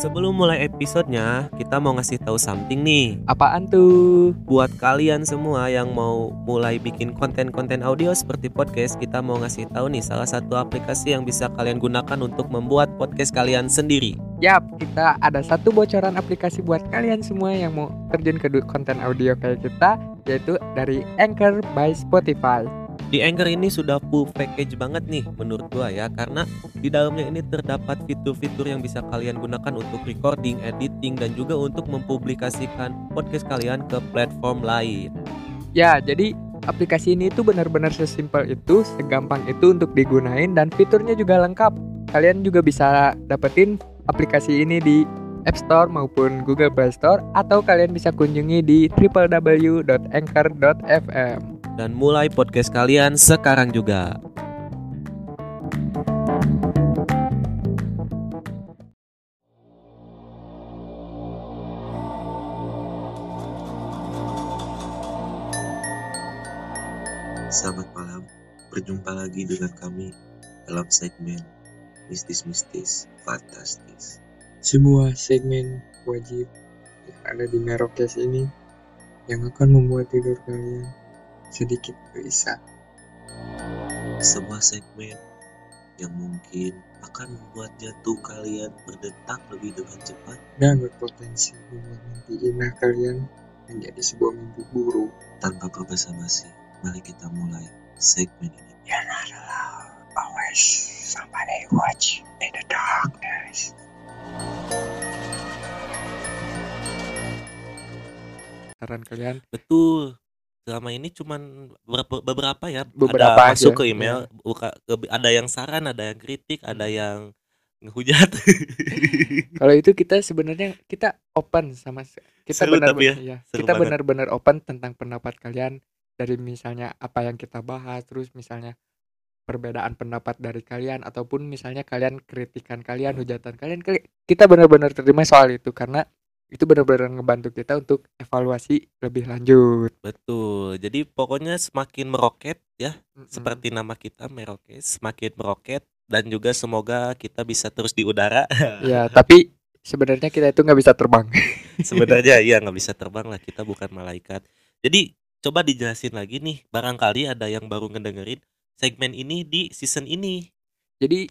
Sebelum mulai episodenya, kita mau ngasih tahu something nih. Apaan tuh? Buat kalian semua yang mau mulai bikin konten-konten audio seperti podcast, kita mau ngasih tahu nih salah satu aplikasi yang bisa kalian gunakan untuk membuat podcast kalian sendiri. Yap, kita ada satu bocoran aplikasi buat kalian semua yang mau terjun ke konten audio kayak kita, yaitu dari Anchor by Spotify. Di Anchor ini sudah full package banget nih menurut gua ya karena di dalamnya ini terdapat fitur-fitur yang bisa kalian gunakan untuk recording, editing dan juga untuk mempublikasikan podcast kalian ke platform lain. Ya, jadi aplikasi ini tuh benar-benar sesimpel itu, segampang itu untuk digunain dan fiturnya juga lengkap. Kalian juga bisa dapetin aplikasi ini di App Store maupun Google Play Store atau kalian bisa kunjungi di www.anchor.fm. Dan mulai podcast kalian sekarang juga. Selamat malam, berjumpa lagi dengan kami dalam segmen Mistis-Mistis Fantastis. Semua segmen wajib yang ada di Merokes ini yang akan membuat tidur kalian sedikit gelisah. Sebuah segmen yang mungkin akan membuat jantung kalian berdetak lebih dengan cepat. dan berpotensi membuat mimpi indah kalian menjadi sebuah mimpi buruk. Tanpa berbasa-basi, mari kita mulai segmen ini. Not alone. Always somebody watch in the darkness. Saran kalian Betul. Selama ini cuman beberapa, beberapa ya. Beberapa ada masuk aja, ke email, buka ke- ada yang saran, ada yang kritik, ada yang ngehujat. Kalau itu kita sebenarnya kita open sama kita Seru benar tapi ya, seru kita benar-benar open tentang pendapat kalian dari misalnya apa yang kita bahas terus misalnya perbedaan pendapat dari kalian ataupun misalnya kalian kritikan kalian hujatan kalian kali- kita benar-benar terima soal itu karena itu benar-benar ngebantu kita untuk evaluasi lebih lanjut Betul. Jadi pokoknya semakin meroket ya, Mm-mm. seperti nama kita meroket, semakin meroket dan juga semoga kita bisa terus di udara. ya tapi sebenarnya kita itu nggak bisa terbang Sebenarnya iya nggak bisa terbang lah, kita bukan malaikat. Jadi coba dijelasin lagi nih, barangkali ada yang baru ngedengerin segmen ini di season ini. Jadi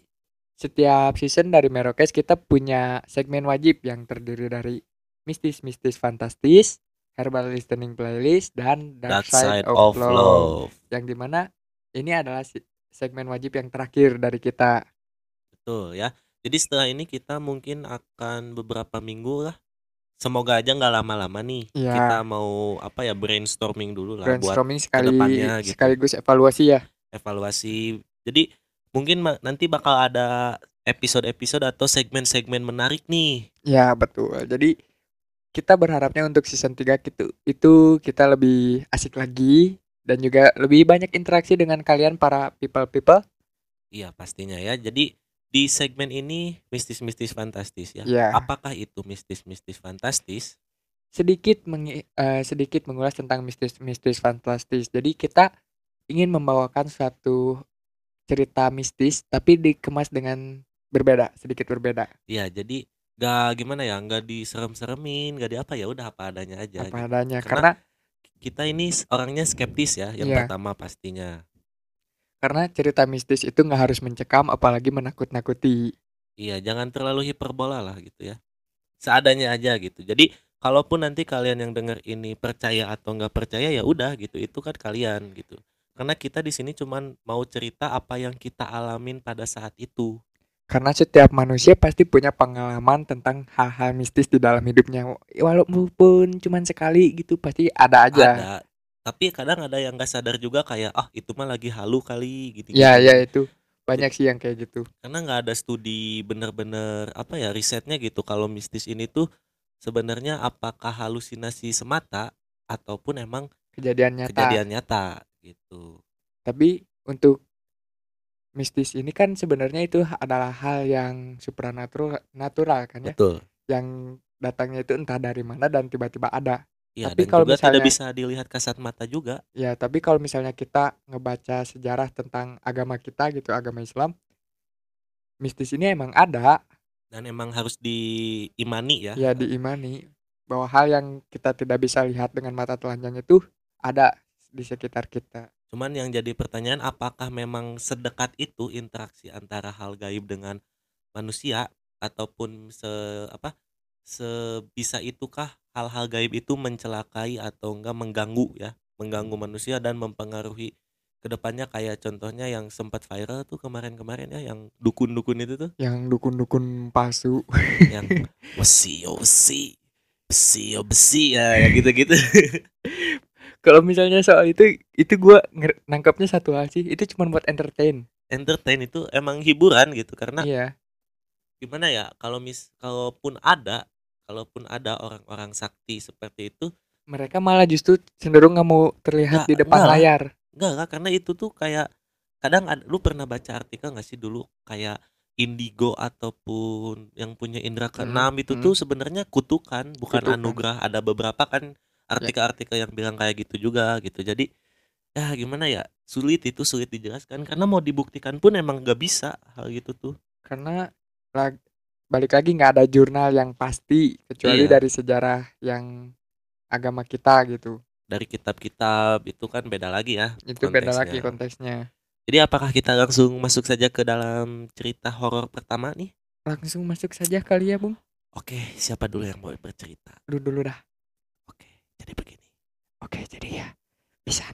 setiap season dari Merokes kita punya segmen wajib yang terdiri dari mistis-mistis fantastis, herbal listening playlist, dan Dark Side of Love. Yang di mana ini adalah segmen wajib yang terakhir dari kita. Betul ya. Jadi setelah ini kita mungkin akan beberapa minggu lah. Semoga aja nggak lama-lama nih. Iya. Kita mau apa ya brainstorming dulu lah buat Brainstorming sekali ke depannya gitu. sekaligus evaluasi ya. evaluasi. Jadi mungkin nanti bakal ada episode-episode atau segmen-segmen menarik nih. Ya betul. Jadi kita berharapnya untuk season 3 itu itu kita lebih asik lagi dan juga lebih banyak interaksi dengan kalian para people-people. Iya pastinya ya. Jadi di segmen ini mistis-mistis fantastis ya. Ya. Apakah itu mistis-mistis fantastis? sedikit mengi- eh, sedikit mengulas tentang mistis-mistis fantastis. Jadi kita ingin membawakan suatu cerita mistis tapi dikemas dengan berbeda, sedikit berbeda. Iya, jadi gak gimana ya, nggak diserem-seremin, nggak di apa ya, udah apa adanya aja. apa gitu. adanya Karena- karena Kita ini orangnya skeptis ya, yang Iya. pertama pastinya. karena cerita mistis itu nggak harus mencekam apalagi menakut-nakuti. Iya, jangan terlalu hiperbola lah gitu ya. Seadanya aja gitu. Jadi kalaupun nanti kalian yang denger ini percaya atau nggak percaya ya udah gitu. Itu kan kalian gitu. Karena kita di sini cuman mau cerita apa yang kita alamin pada saat itu. Karena setiap manusia pasti punya pengalaman tentang hal-hal mistis di dalam hidupnya. Walaupun cuman sekali gitu pasti ada aja. Ada. Tapi kadang ada yang nggak sadar juga kayak ah itu mah lagi halu kali gitu. Ya, ya itu. Banyak sih yang kayak gitu. Karena nggak ada studi bener-bener apa ya risetnya gitu. Kalau mistis ini tuh sebenarnya apakah halusinasi semata ataupun emang Kejadian nyata. kejadian nyata gitu. Tapi untuk mistis ini kan sebenarnya itu adalah hal yang supranatural natural kan ya, Betul. yang datangnya itu entah dari mana dan tiba-tiba ada. Ya, Tapi dan kalau juga tidak misalnya- bisa dilihat kasat mata juga. Ya, tapi kalau misalnya kita ngebaca sejarah tentang agama kita gitu, agama Islam, mistis ini emang ada. dan emang harus diimani ya ya diimani bahwa hal yang kita tidak bisa lihat dengan mata telanjang itu ada di sekitar kita Cuman yang jadi pertanyaan apakah memang sedekat itu interaksi antara hal gaib dengan manusia? Ataupun se apa sebisa itukah hal-hal gaib itu mencelakai atau enggak mengganggu ya? Mengganggu manusia dan mempengaruhi ke depannya kayak contohnya yang sempat viral tuh kemarin-kemarin ya yang dukun-dukun itu tuh. Yang dukun-dukun palsu. Yang besi besi besi besi ya yang gitu-gitu kalau misalnya soal itu itu gua nger- nangkapnya satu hal sih itu cuma buat entertain entertain itu emang hiburan gitu karena iya gimana ya kalau mis kalaupun ada kalaupun ada orang-orang sakti seperti itu mereka malah justru cenderung nggak mau terlihat Nggak, di depan nggak lah. layar enggak enggak karena itu tuh kayak kadang ada, lu pernah baca artikel nggak sih dulu kayak indigo ataupun yang punya indera keenam itu hmm. tuh sebenarnya kutukan bukan Kutukan. anugerah ada beberapa kan artikel-artikel yang bilang kayak gitu juga gitu. Jadi ya gimana ya sulit itu sulit dijelaskan. Karena mau dibuktikan pun emang nggak bisa hal gitu tuh. Karena lag- balik lagi nggak ada jurnal yang pasti kecuali Iya. dari sejarah yang agama kita gitu. Dari kitab-kitab itu kan beda lagi ya itu beda lagi konteksnya. Jadi apakah kita langsung masuk saja ke dalam cerita horor pertama nih? langsung masuk saja kali ya bung. Oke, siapa dulu yang mau bercerita? lu dulu dah jadi begini. oke jadi ya bisa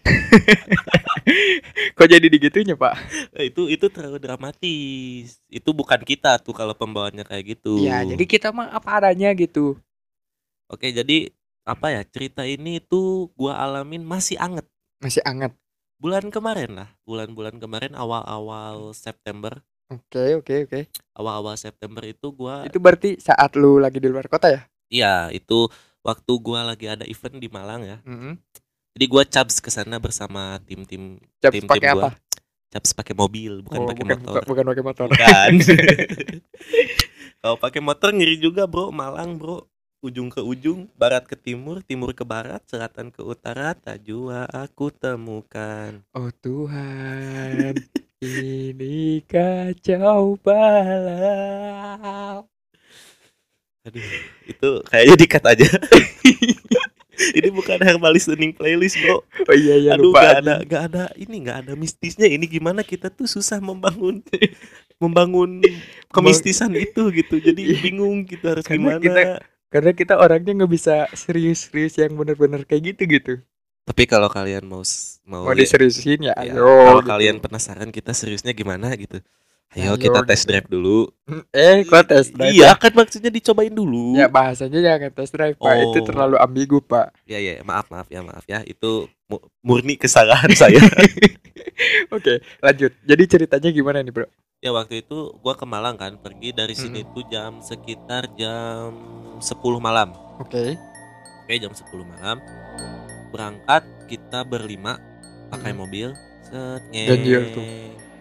kok jadi digitunya pak Eh, itu itu terlalu dramatis. Itu bukan kita tuh kalau pembawaannya kayak gitu. ya jadi kita mah apa adanya gitu Oke, jadi apa ya cerita ini tuh gua alamin masih anget. masih anget Bulan kemarin lah, bulan-bulan kemarin awal-awal September, oke oke oke awal-awal September itu gua itu berarti saat lu lagi di luar kota ya iya itu waktu gua lagi ada event di Malang ya. mm Jadi gua cabs ke sana bersama tim-tim tim-tim pakai gua. apa Caps pakai mobil, bukan Oh, pakai motor. bukan, bukan pakai motor Bukan. Kalau pakai motor ngeri juga, Bro. Malang, Bro. Ujung ke ujung, barat ke timur, timur ke barat, selatan ke utara, tak jua aku temukan. Oh Tuhan, ini kacau balau. Aduh, itu kayaknya dikat aja. ini bukan herbal listening playlist, Bro. Oh iya iya Aduh, lupa. gak ada, gak ada, ini gak ada mistisnya. Ini gimana kita tuh susah membangun, membangun kemistisan itu gitu. Jadi bingung kita harus Karena gimana. kita- Karena kita orangnya nggak bisa serius-serius yang bener-bener kayak gitu gitu. Tapi kalau kalian mau mau Mau diseriusin ya, ya, ayo. kalau gitu. kalian penasaran kita seriusnya gimana gitu. Ayo kita test gitu. drive dulu. Eh, kok test drive? Iya, kan maksudnya dicobain dulu. Ya bahasanya jangan test drive pak. Itu Oh. terlalu ambigu pak. Ya ya, maaf maaf ya maaf ya. Itu mu- murni kesalahan saya. Oke, lanjut. Jadi ceritanya gimana nih bro? ya waktu itu gua ke Malang kan, pergi dari sini tuh jam sekitar jam 10 malam. Oke. Oke, jam 10 malam. Berangkat kita berlima pakai Hmm. mobil. Set, Ganjil tuh.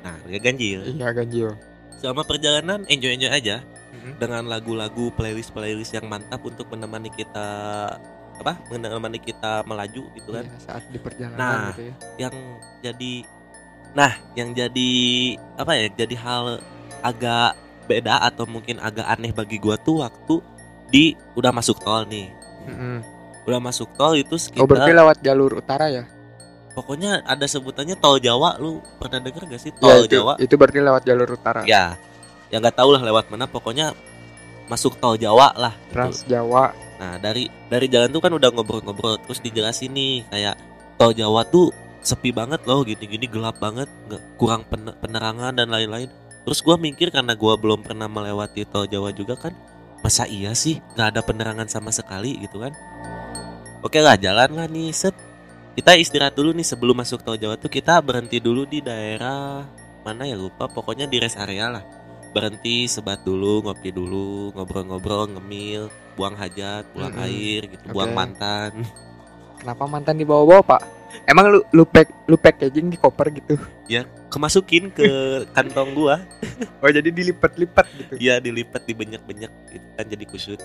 Nah, dia ganjil. Iya ganjil. Selama perjalanan enjoy-enjoy aja. Mhm. dengan lagu-lagu playlist-playlist yang mantap untuk menemani kita apa menemani kita melaju gitu kan Iya, saat di perjalanan Nah. gitu ya. yang jadi nah yang jadi apa ya jadi hal agak beda atau mungkin agak aneh bagi gua tuh waktu di udah masuk tol nih Mm-mm. udah masuk tol itu Oh berarti sekitar lewat jalur utara ya? Pokoknya ada sebutannya tol Jawa lu pernah denger gak sih Ya, tol itu, Jawa itu berarti lewat jalur utara. ya ya nggak tahu lah lewat mana pokoknya masuk tol Jawa lah gitu. Trans Jawa. Nah dari dari jalan tuh kan udah ngobrol-ngobrol terus dijelasin nih kayak tol Jawa tuh sepi banget loh gini-gini gelap banget nggak kurang pen- penerangan dan lain-lain. Terus gua mikir karena gua belum pernah melewati tol Jawa juga kan masa iya sih nggak ada penerangan sama sekali gitu kan? Oke lah jalan lah nih set kita istirahat dulu nih sebelum masuk tol Jawa tuh kita berhenti dulu di daerah mana ya lupa pokoknya di rest area lah berhenti sebat dulu ngopi dulu ngobrol-ngobrol ngemil buang hajat buang Mm-mm. air gitu buang Oke. mantan Kenapa mantan dibawa-bawa pak? Emang lu lu pack lu packaging di koper gitu? kemasukin ke kantong gua Oh jadi dilipat-lipat gitu? ya dilipat dibenyak-benyak gitu kan jadi kusut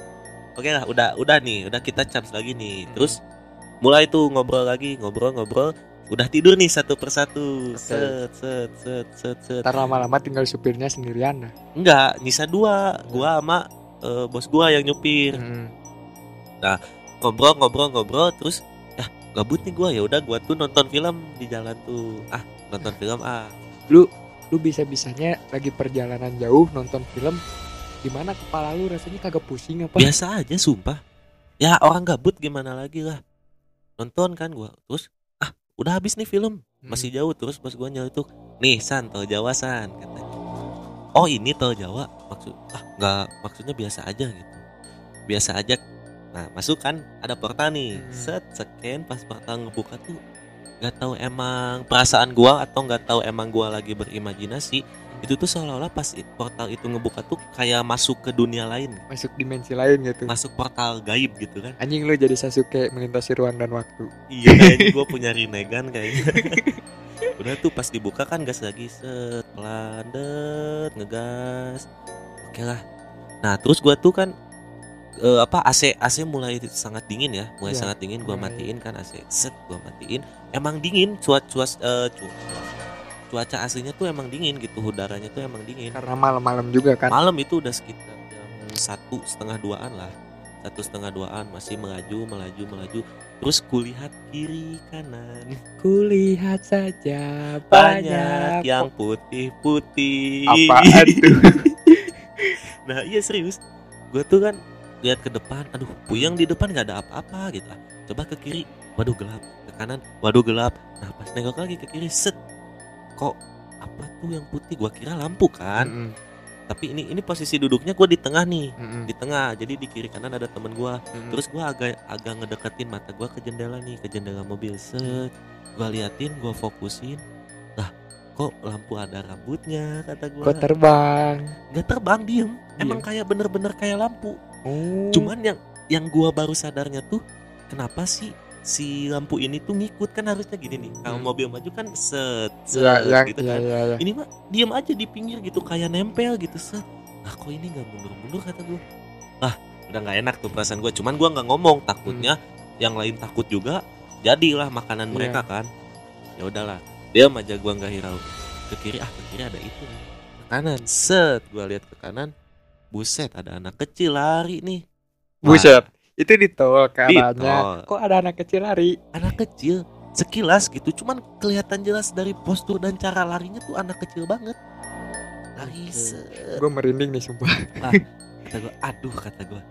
oke lah udah udah nih udah kita chance lagi nih terus mulai tuh ngobrol lagi ngobrol-ngobrol udah tidur nih satu persatu. Set set set set set. Ntar lama-lama tinggal supirnya sendirian dah. enggak nyisa dua gua sama eh, bos gua yang nyupir. Mm. ngobrol ngobrol ngobrol terus ya gabut nih gua. Ya udah gua tuh nonton film di jalan tuh. Ah nonton film ah. Lu lu bisa-bisanya lagi perjalanan jauh nonton film gimana kepala lu rasanya kagak pusing apa? biasa aja sumpah. Ya orang gabut gimana lagi lah nonton kan gua. Terus ah udah habis nih film. Masih jauh terus pas gua nyeletuk. Nih san tol Jawa san katanya. Oh ini tol Jawa? Maksud ah nggak maksudnya biasa aja gitu. Biasa aja. Nah masuk kan ada portal nih. Hmm. set scan pas portal ngebuka tuh nggak tahu emang perasaan gua atau nggak tahu emang gua lagi berimajinasi itu tuh seolah-olah pas portal itu ngebuka tuh kayak masuk ke dunia lain. Masuk dimensi lain gitu. masuk portal gaib gitu kan. Anjing lu jadi Sasuke melintasi ruang dan waktu. Iya kayaknya gue punya Rinnegan kayaknya. Udah tuh pas dibuka kan gas lagi set pelan det ngegas. Oke lah. Nah terus gua tuh kan eh, apa AC AC mulai sangat dingin ya. Mulai Iya, sangat dingin gua matiin kan AC. Set gua matiin. Emang dingin cuaca cuaca eh, cu- cuaca aslinya tuh emang dingin gitu udaranya tuh emang dingin. Karena malam-malam juga kan. malam itu udah sekitar jam satu setengah duaan lah. Satu setengah duaan masih melaju melaju melaju. Terus kulihat kiri kanan. Kulihat saja banyak banyak, yang putih putih apaan tuh? nah iya serius. Gue tuh kan lihat ke depan aduh puyeng di depan nggak ada apa-apa gitu ah coba ke kiri waduh gelap. Ke kanan waduh gelap. Nah pas nengok lagi ke kiri set. Kok apa tuh yang putih? Gua kira lampu kan. Mm-mm, tapi ini ini posisi duduknya gua di tengah nih. Mm-mm, di tengah jadi di kiri kanan ada temen gua. Mm-mm. terus gua agak agak ngedeketin mata gua ke jendela nih ke jendela mobil set. Gua liatin gua fokusin. Lah kok lampu ada rambutnya kata gua. Kok terbang? nggak terbang diem. Diem. emang kayak bener-bener kayak lampu Oh. cuman yang yang gua baru sadarnya tuh kenapa sih si lampu ini tuh ngikut? Kan harusnya gini nih kalau Hmm. mobil maju kan set set ya, yang, gitu ya, kan. ya, ya. ini mah diem aja di pinggir gitu kayak nempel gitu set. Nah kok ini nggak mundur-mundur kata gua. Ah udah nggak enak tuh perasaan gua cuman gua nggak ngomong takutnya yang lain takut juga jadilah makanan Iya. mereka kan. Ya udahlah dia aja gua nggak hirau. Ke kiri ah ke kiri ada itu. Ke kanan set. Gua lihat ke kanan buset ada anak kecil lari nih. Wah, Buset, itu di tol tol. Kok ada anak kecil lari? anak kecil sekilas gitu. Cuman kelihatan jelas dari postur dan cara larinya tuh anak kecil banget. Lari Gue merinding nih sumpah. kata gue aduh kata gue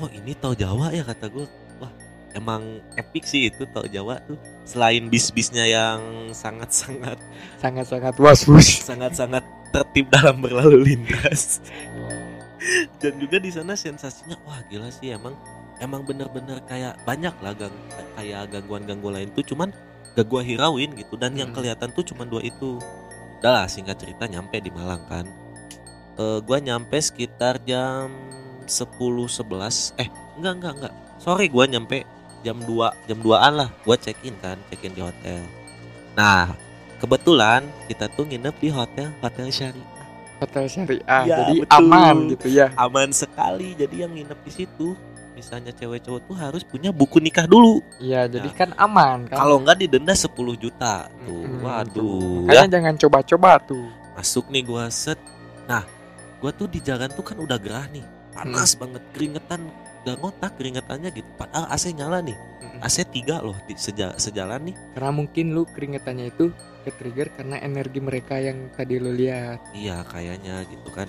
oh ini tol Jawa ya kata gue wah emang epic sih itu tol Jawa tuh. Selain bis-bisnya yang sangat-sangat Sangat-sangat was-was. sangat-sangat tertib dalam berlalu lintas dan juga di sana sensasinya wah gila sih emang emang bener-bener kayak banyak lah gang, kayak gangguan-gangguan lain tuh cuman gak gua hirauin gitu. Dan yang Hmm. kelihatan tuh cuman dua itu. Udah lah singkat cerita nyampe di Malang kan. Eh gua nyampe sekitar jam 10 11 eh enggak enggak enggak. Sorry gua nyampe jam 2 jam 2an lah. Gua check in kan check in di hotel. Nah kebetulan kita tuh nginep di hotel hotel syariah Hotel syariah. Ya, Jadi betul. aman gitu ya. aman sekali jadi yang nginep di situ misalnya cewek cowok tuh harus punya buku nikah dulu Iya, jadi Ya. kan aman kan. kalau nggak didenda 10 juta tuh Mm-mm, waduh Makanya ya jangan coba-coba tuh. masuk nih gua set nah gua tuh di jalan tuh kan udah gerah nih panas banget keringetan gak ngotak keringetannya gitu. Padahal AC nyala nih. AC 3 loh di seja- sejalan nih. Karena mungkin lu keringetannya itu ke-trigger karena energi mereka yang tadi lu lihat. iya kayaknya gitu kan.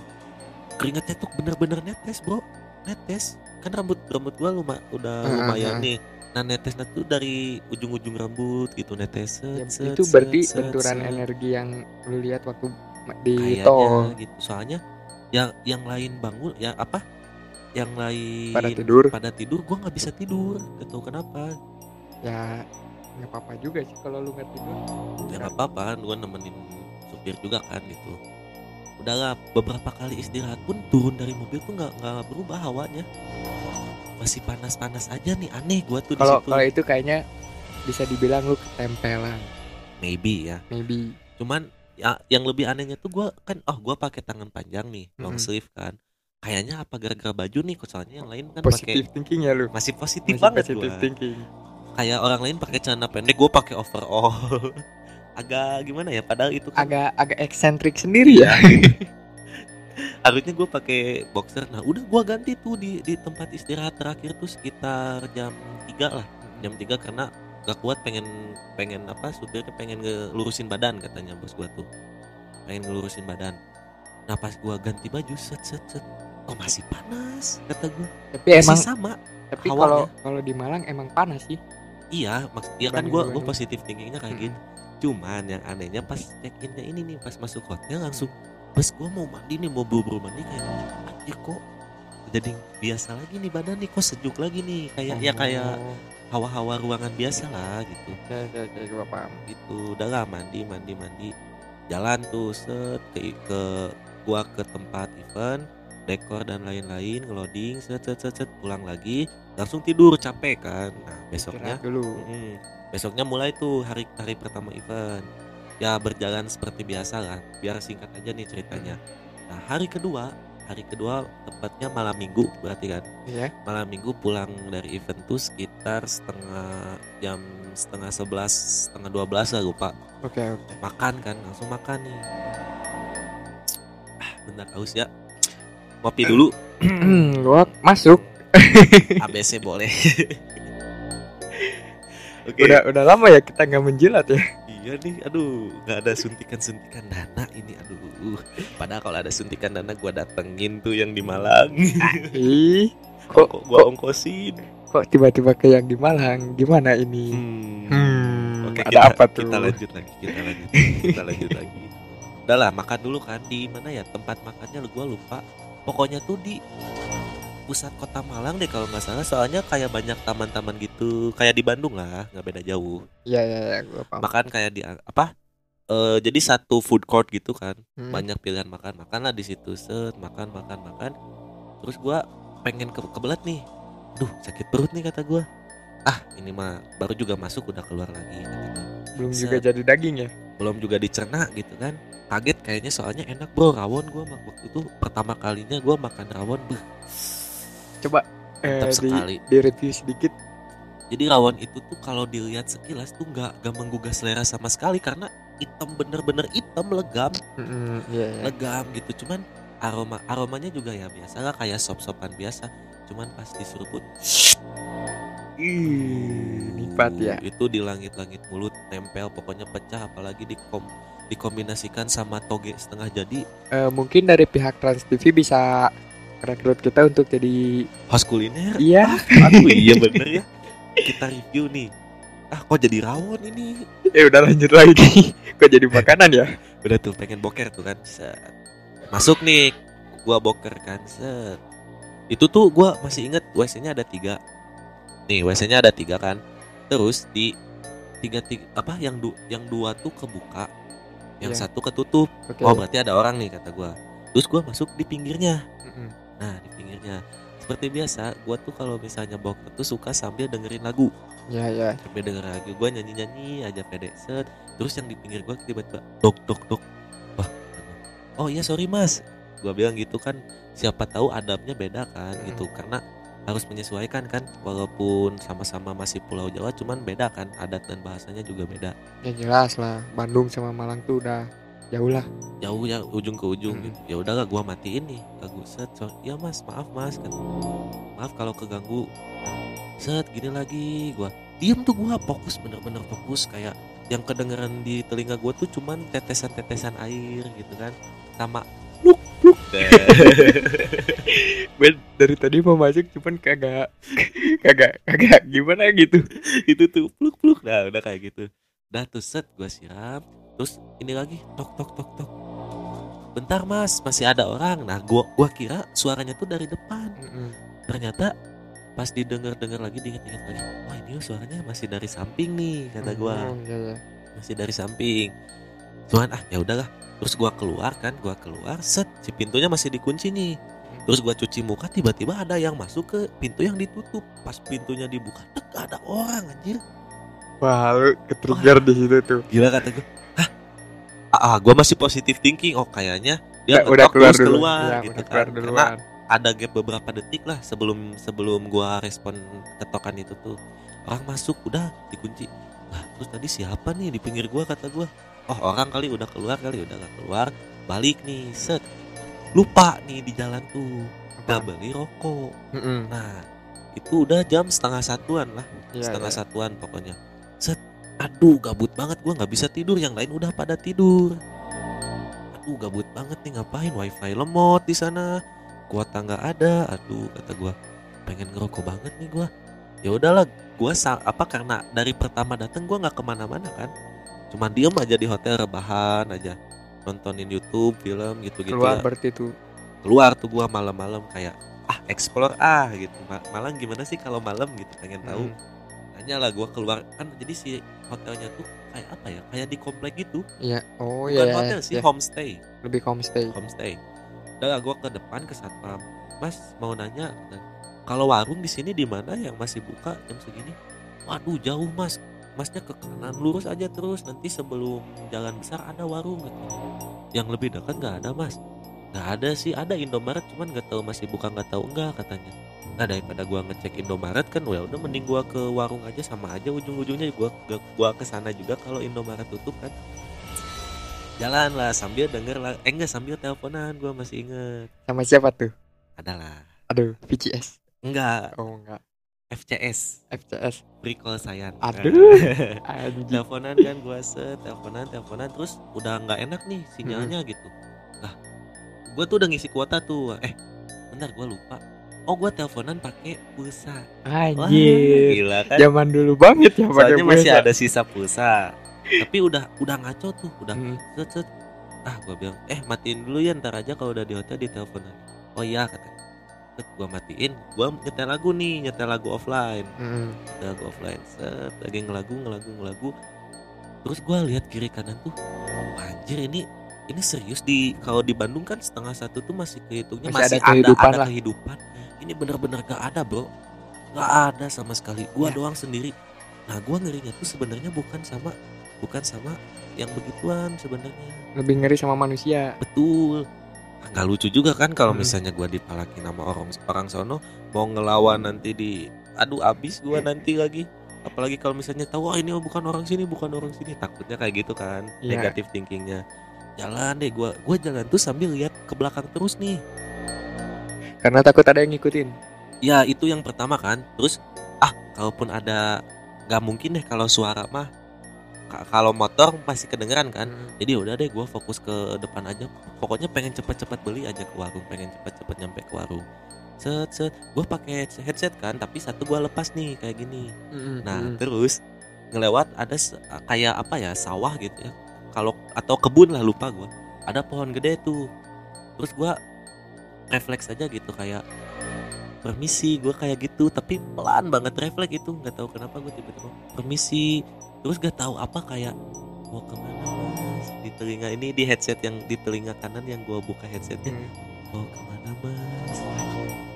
Keringetnya tuh bener-bener netes bro. Netes. Kan rambut rambut gua luma, udah Ah, lumayan ah, nih. Nah netesnya tuh dari ujung-ujung rambut gitu. Netes Ya, set, set, itu berarti set, set, benturan set. energi yang lu lihat waktu di kayaknya tol. gitu. Soalnya yang yang lain bangun yang apa yang lain pada tidur. pada tidur gua nggak bisa tidur gak tahu kenapa Ya nggak apa-apa juga sih kalau lu nggak tidur. ya nggak apa-apa gua nemenin supir juga kan gitu udahlah beberapa kali istirahat pun turun dari mobil tuh nggak nggak berubah hawanya masih panas-panas aja nih aneh gua tuh di Kalau kalau itu kayaknya bisa dibilang lu ketempelan. maybe ya Maybe. cuman ya yang lebih anehnya tuh gua kan oh gua pakai tangan panjang nih long Mm-mm. sleeve kan kayaknya apa gara-gara baju nih soalnya yang lain kan pakai Positive thinking ya lu. masih positif Masih banget positive gua. thinking. kayak orang lain pakai celana pendek gue pakai overall. Agak gimana ya padahal itu kan agak agak eksentrik sendiri ya. Harusnya gue pakai boxer. Nah udah gue ganti tuh di di tempat istirahat terakhir tuh sekitar jam 3 lah. Jam 3 karena gak kuat pengen pengen apa supirnya pengen ngelurusin badan katanya bos gua tuh. Pengen ngelurusin badan. Nah pas gua ganti baju set set set oh masih panas? Kata gua. Tapi masih emang sama. tapi kalau kalau di Malang emang panas sih. Iya maksud iya kan gua ini. positif thinkingnya kayak gitu cuman yang anehnya pas check innya ini nih pas masuk hotel langsung pas gua mau mandi nih mau buru-buru mandi kayak anjir kok. Jadi biasa lagi nih badan nih kok sejuk lagi nih. Kayak ya kayak Oh, hawa-hawa ruangan biasa lah gitu. Ya ya ya gua paham. Gitu udah lah mandi mandi mandi. Jalan tuh set ke ke gua ke tempat event dekor dan lain-lain ngeloading set set set set pulang lagi langsung tidur capek kan. Nah besoknya dulu. Mm, besoknya mulai tuh hari hari pertama event. Ya berjalan seperti biasa lah. Biar singkat aja nih ceritanya. Nah hari kedua hari kedua tepatnya malam minggu berarti kan? Ya malam minggu pulang dari event tuh sekitar setengah jam setengah sebelas setengah dua belas lah lupa. Oke oke. Makan kan langsung makan nih. Ah bentar haus ya ngopi dulu. Gua masuk. ABC boleh. Oke. Udah udah lama ya kita nggak menjilat ya? Iya nih aduh nggak ada suntikan suntikan dana ini aduh. Padahal kalau ada suntikan dana gua datengin tuh yang di Malang. Ih kok kok gua ongkosin? kok tiba-tiba ke yang di Malang? Gimana ini? Hmm. hmm, Oke, ada kita, apa tuh? Kita lanjut lagi, kita lanjut, kita lanjut lagi. Udah lah, makan dulu kan di mana ya? Tempat makannya gua lupa. Pokoknya tuh di pusat kota Malang deh kalau nggak salah. Soalnya kayak banyak taman-taman gitu, kayak di Bandung lah, nggak beda jauh. Iya iya ya, gua paham. Makan kayak di apa? Eh jadi satu food court gitu kan, Hmm. banyak pilihan makan. Makan lah di situ, set, makan, makan, makan. Terus gua pengen ke kebelet nih. Duh, sakit perut nih kata gua. Ah, ini mah baru juga masuk udah keluar lagi belum set. juga jadi daging ya belum juga dicerna gitu kan. Kaget kayaknya soalnya enak bro. Rawon mak- waktu itu pertama kalinya gua makan rawon beuh, coba mantap eh, di, sekali. di review sedikit. Jadi rawon itu tuh kalau dilihat sekilas tuh nggak nggak menggugah selera sama sekali karena hitam bener-bener hitam legam. Mm-mm, iya iya. Legam gitu. Cuman aroma aromanya juga ya biasa lah kayak sop-sopan biasa. Cuman pas diseruput Nikmat ya. Itu di langit-langit mulut nempel pokoknya pecah apalagi dikom dikombinasikan sama toge setengah jadi. Eh, mungkin dari pihak Trans TV bisa rekrut kita untuk jadi host kuliner? Iya. Aduh iya bener ya. Kita review nih. Ah kok jadi rawon ini? Ya udah lanjut lagi. Kok jadi makanan ya? Udah tuh pengen boker tuh kan Set. Masuk nih Gua boker kan Set. Itu tuh gua masih inget WC nya ada tiga Nih WC nya ada tiga kan. Terus di tiga, tiga apa yang du, yang dua tuh kebuka yang Iya. satu ketutup. Oke. Oh berarti ada orang nih kata gua. Terus gua masuk di pinggirnya. Mm-mm. nah di pinggirnya. Seperti biasa gua tuh kalau misalnya boker tuh suka sambil dengerin lagu. Ya ya sampai denger lagi gue nyanyi nyanyi aja pede set. Terus yang di pinggir gue tiba-tiba dok dok dok. Wah oh iya sorry mas. Gue bilang gitu kan siapa tahu adabnya beda kan Hmm. gitu. Karena harus menyesuaikan kan walaupun sama-sama masih Pulau Jawa cuman beda kan adat dan bahasanya juga beda. Ya jelas lah. Bandung sama Malang tuh udah jauh lah. Jauh ya ujung ke ujung. Hmm. gitu ya udahlah gue matiin nih. Lagu set sorry ya mas maaf mas kan. Maaf kalau keganggu. Set gini lagi gue diem tuh gue fokus bener-bener fokus. Kayak yang kedengeran di telinga gue tuh cuman tetesan-tetesan air gitu kan. Sama pluk gue dari tadi mau masuk cuman kagak kagak kagak gimana gitu. Itu tuh pluk pluk. Nah udah kayak gitu. Udah tuh set gue siram terus ini lagi tok tok tok tok. Bentar mas masih ada orang. Nah gua gua kira suaranya tuh dari depan. Mm-mm. ternyata pas didengar dengar lagi diingat-ingat lagi. Wah ini suaranya masih dari samping nih kata gua. Iya, iya. masih dari samping cuman ah ya udahlah. Terus gua keluar kan gua keluar set si pintunya masih dikunci nih. Terus gua cuci muka tiba-tiba ada yang masuk ke pintu yang ditutup. Pas pintunya dibuka tek ada orang anjir. Wah lu ketrigger di situ tuh. Gila kata gua. Hah? Ah, ah gua masih positive thinking. Oh kayaknya dia Ya, udah keluar terus dulu keluar ya, gitu udah kan. keluar karena duluan ada gap beberapa detik lah sebelum sebelum gua respon ketokan itu tuh. Orang masuk udah dikunci. Lah terus tadi siapa nih di pinggir gua kata gua oh orang kali udah keluar kali udah gak keluar balik nih set. Lupa nih di jalan tuh Apa? gak beli rokok. Mm-mm. nah itu udah jam setengah satuan lah Iya, setengah iya. satuan pokoknya. Set aduh gabut banget gua nggak bisa tidur yang lain udah pada tidur. Aduh gabut banget nih ngapain wifi lemot di sana? Kuota nggak ada aduh kata gua. Pengen ngerokok banget nih gua. Ya udahlah gua sa- apa karena dari pertama datang gua nggak ke mana-mana kan cuman diem aja di hotel rebahan aja. Nontonin YouTube film gitu-gitu keluar ya. berarti tuh. Keluar tuh gua malam-malam kayak ah explore ah gitu. Ma- malam gimana sih kalau malam gitu. Pengen tahu. Mm. nanya lah gua keluar. Kan jadi si hotelnya tuh kayak apa ya? Kayak di komplek gitu. Iya. Oh bukan iya hotel sih iya. homestay. Lebih homestay. Homestay. Udah gua ke depan ke satpam. Mas mau nanya? Kalau warung di sini di mana yang masih buka jam segini. Waduh jauh mas masnya ke kanan lurus aja terus nanti sebelum jalan besar ada warung gitu. yang lebih dekat nggak ada mas. Nggak ada sih ada Indomaret cuman nggak tahu masih buka nggak tahu enggak katanya. Nah daripada gua ngecek Indomaret kan well udah mending gua ke warung aja sama aja ujung-ujungnya gua gua, gua ke sana juga kalau Indomaret tutup kan. Jalan lah sambil denger lah eh enggak sambil teleponan gua masih inget. Sama siapa tuh? Adalah. Aduh VCS enggak oh enggak FCS FCS free call sayang Aduh. teleponan kan gua set teleponan teleponan terus udah nggak enak nih sinyalnya gitu. Nah gua tuh udah ngisi kuota tuh. Eh bentar gua lupa. Oh gua teleponan pakai pulsa. Anjir. Gila kan? Zaman dulu banget ya pakai soalnya masih pulsa. ada sisa pulsa. Tapi udah udah ngaco tuh udah Hmm. set set. Ah gua bilang eh matiin dulu ya ntar aja kalau udah di hotel di telepon lagi oh iya kata set gua matiin gua nyetel lagu nih nyetel lagu offline. Mm. nyetel lagu offline set lagi ngelagu ngelagu ngelagu. Terus gua lihat kiri kanan tuh anjir ini ini serius di kalau di Bandung kan setengah satu tuh masih kehitungnya Masih masih, ada kehidupan ada, lah. kehidupan. Ini bener-bener gak ada bro. Gak ada sama sekali. Gua Ya. doang sendiri. Nah gua ngerinya tuh sebenarnya bukan sama bukan sama yang begituan sebenarnya. Lebih ngeri sama manusia. Betul nggak lucu juga kan kalau Hmm. misalnya gua dipalakin sama orang orang sono mau ngelawan nanti di aduh abis gua nanti lagi. Apalagi kalau misalnya tahu wah ini bukan orang sini bukan orang sini. Takutnya kayak gitu kan Iya. negatif thinkingnya. Jalan deh gua gua jalan tuh sambil lihat ke belakang terus nih. Karena takut ada yang ngikutin. Ya itu yang pertama kan. Terus ah kalaupun ada nggak mungkin deh kalau suara mah kalau motor pasti kedengeran kan? Mm. jadi udah deh gue fokus ke depan aja. Pokoknya pengen cepet-cepet beli aja ke warung pengen cepet-cepet nyampe ke warung. Set set. Gue pakai headset kan tapi satu gue lepas nih kayak gini. Mm-mm. nah Mm. terus ngelewat ada kayak apa ya sawah gitu ya. Kalau atau kebun lah lupa gue ada pohon gede tuh. Terus gue refleks aja gitu kayak permisi gue kayak gitu. Tapi pelan banget refleks itu. Nggak tahu kenapa gue tiba-tiba permisi terus gak tahu apa kayak mau ke mana mas? Di telinga ini di headset yang di telinga kanan yang gue buka headsetnya. Mm. mau ke mana mas?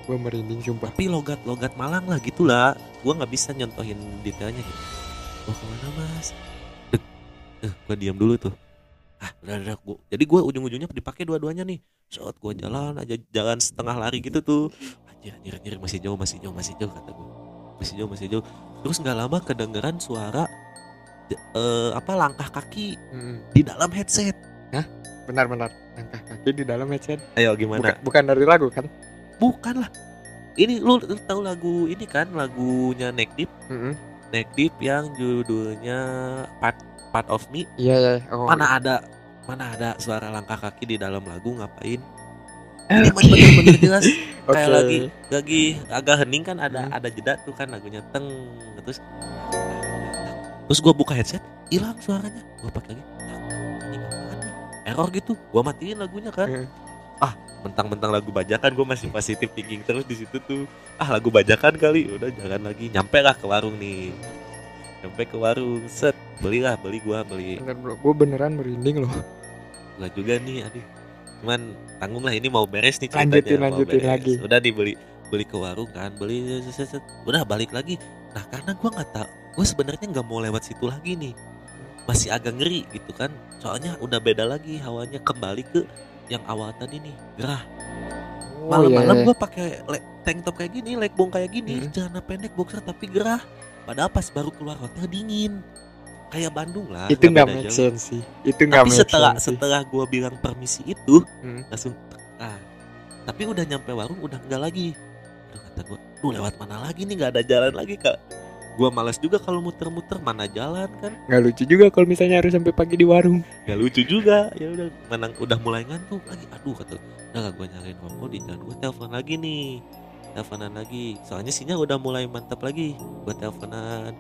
Gue merinding sumpah. Tapi logat logat Malang lah gitulah. Gue nggak bisa nyontohin detailnya gitu. Mau ke mana mas? Dek. eh gue diam dulu tuh. Ah udah udah gua, jadi gue ujung-ujungnya dipakai dua-duanya nih. Shot gue jalan aja jalan setengah lari gitu tuh. Anjir anjir anjir masih jauh masih jauh masih jauh kata gue masih jauh masih jauh. Terus nggak lama kedengeran suara eh, apa langkah kaki Mm. di dalam headset. Benar-benar langkah kaki di dalam headset. Ayo bukan, gimana bukan dari lagu kan? Bukan lah ini lu, lu tahu lagu ini kan lagunya Neck Deep? Mm-mm. Neck Deep yang judulnya Part Part of Me. Iya iya oh, mana ada mana ada suara langkah kaki di dalam lagu ngapain? Ini mah bener-bener jelas. Oke. kayak lagi lagi agak hening kan ada Hmm. ada jeda tuh kan lagunya teng terus terus gua buka headset hilang suaranya. Gua pakai lagi. "Ah, ini apaan nih?" error gitu. Gua matiin lagunya kan. Hmm. ah mentang-mentang lagu bajakan gua masih positif thinking terus di situ tuh. Ah lagu bajakan kali. Udah jalan lagi. Nyampe lah ke warung nih. Nyampe ke warung. Set belilah. Beli gua beli. Bener bro, gue beneran merinding loh. Enggak juga nih, aduh. Cuman tanggung lah. Ini mau beres nih ceritanya. Lanjutin, lanjutin lagi. Udah dibeli beli ke warung kan, beli udah balik lagi. Nah karena gua nggak tahu, gue sebenarnya nggak mau lewat situ lagi nih. Masih agak ngeri gitu kan. Soalnya udah beda lagi hawanya kembali ke yang awal tadi nih gerah. Oh, Malam-malam iya, iya. gua pakai tank top kayak gini, legbong kayak gini, Hmm. celana pendek boxer tapi gerah. padahal pas baru keluar hotel dingin kayak Bandung lah itu nggak make sense sih itu nggak tapi setelah sense setelah gua bilang permisi itu Hmm. langsung ah tapi udah nyampe warung udah enggak lagi Aduh kata gua duh lewat mana lagi nih? Nggak ada jalan lagi kak. Gua malas juga kalau muter-muter mana jalan kan? Nggak lucu juga kalau misalnya harus sampai pagi di warung. Gak lucu juga. Ya udah menang udah mulai ngantuk lagi. Aduh kata udah gak gue nyalain Oppo di jalan gue telepon lagi nih. Teleponan lagi. Soalnya sinyal udah mulai mantap lagi. Gue teleponan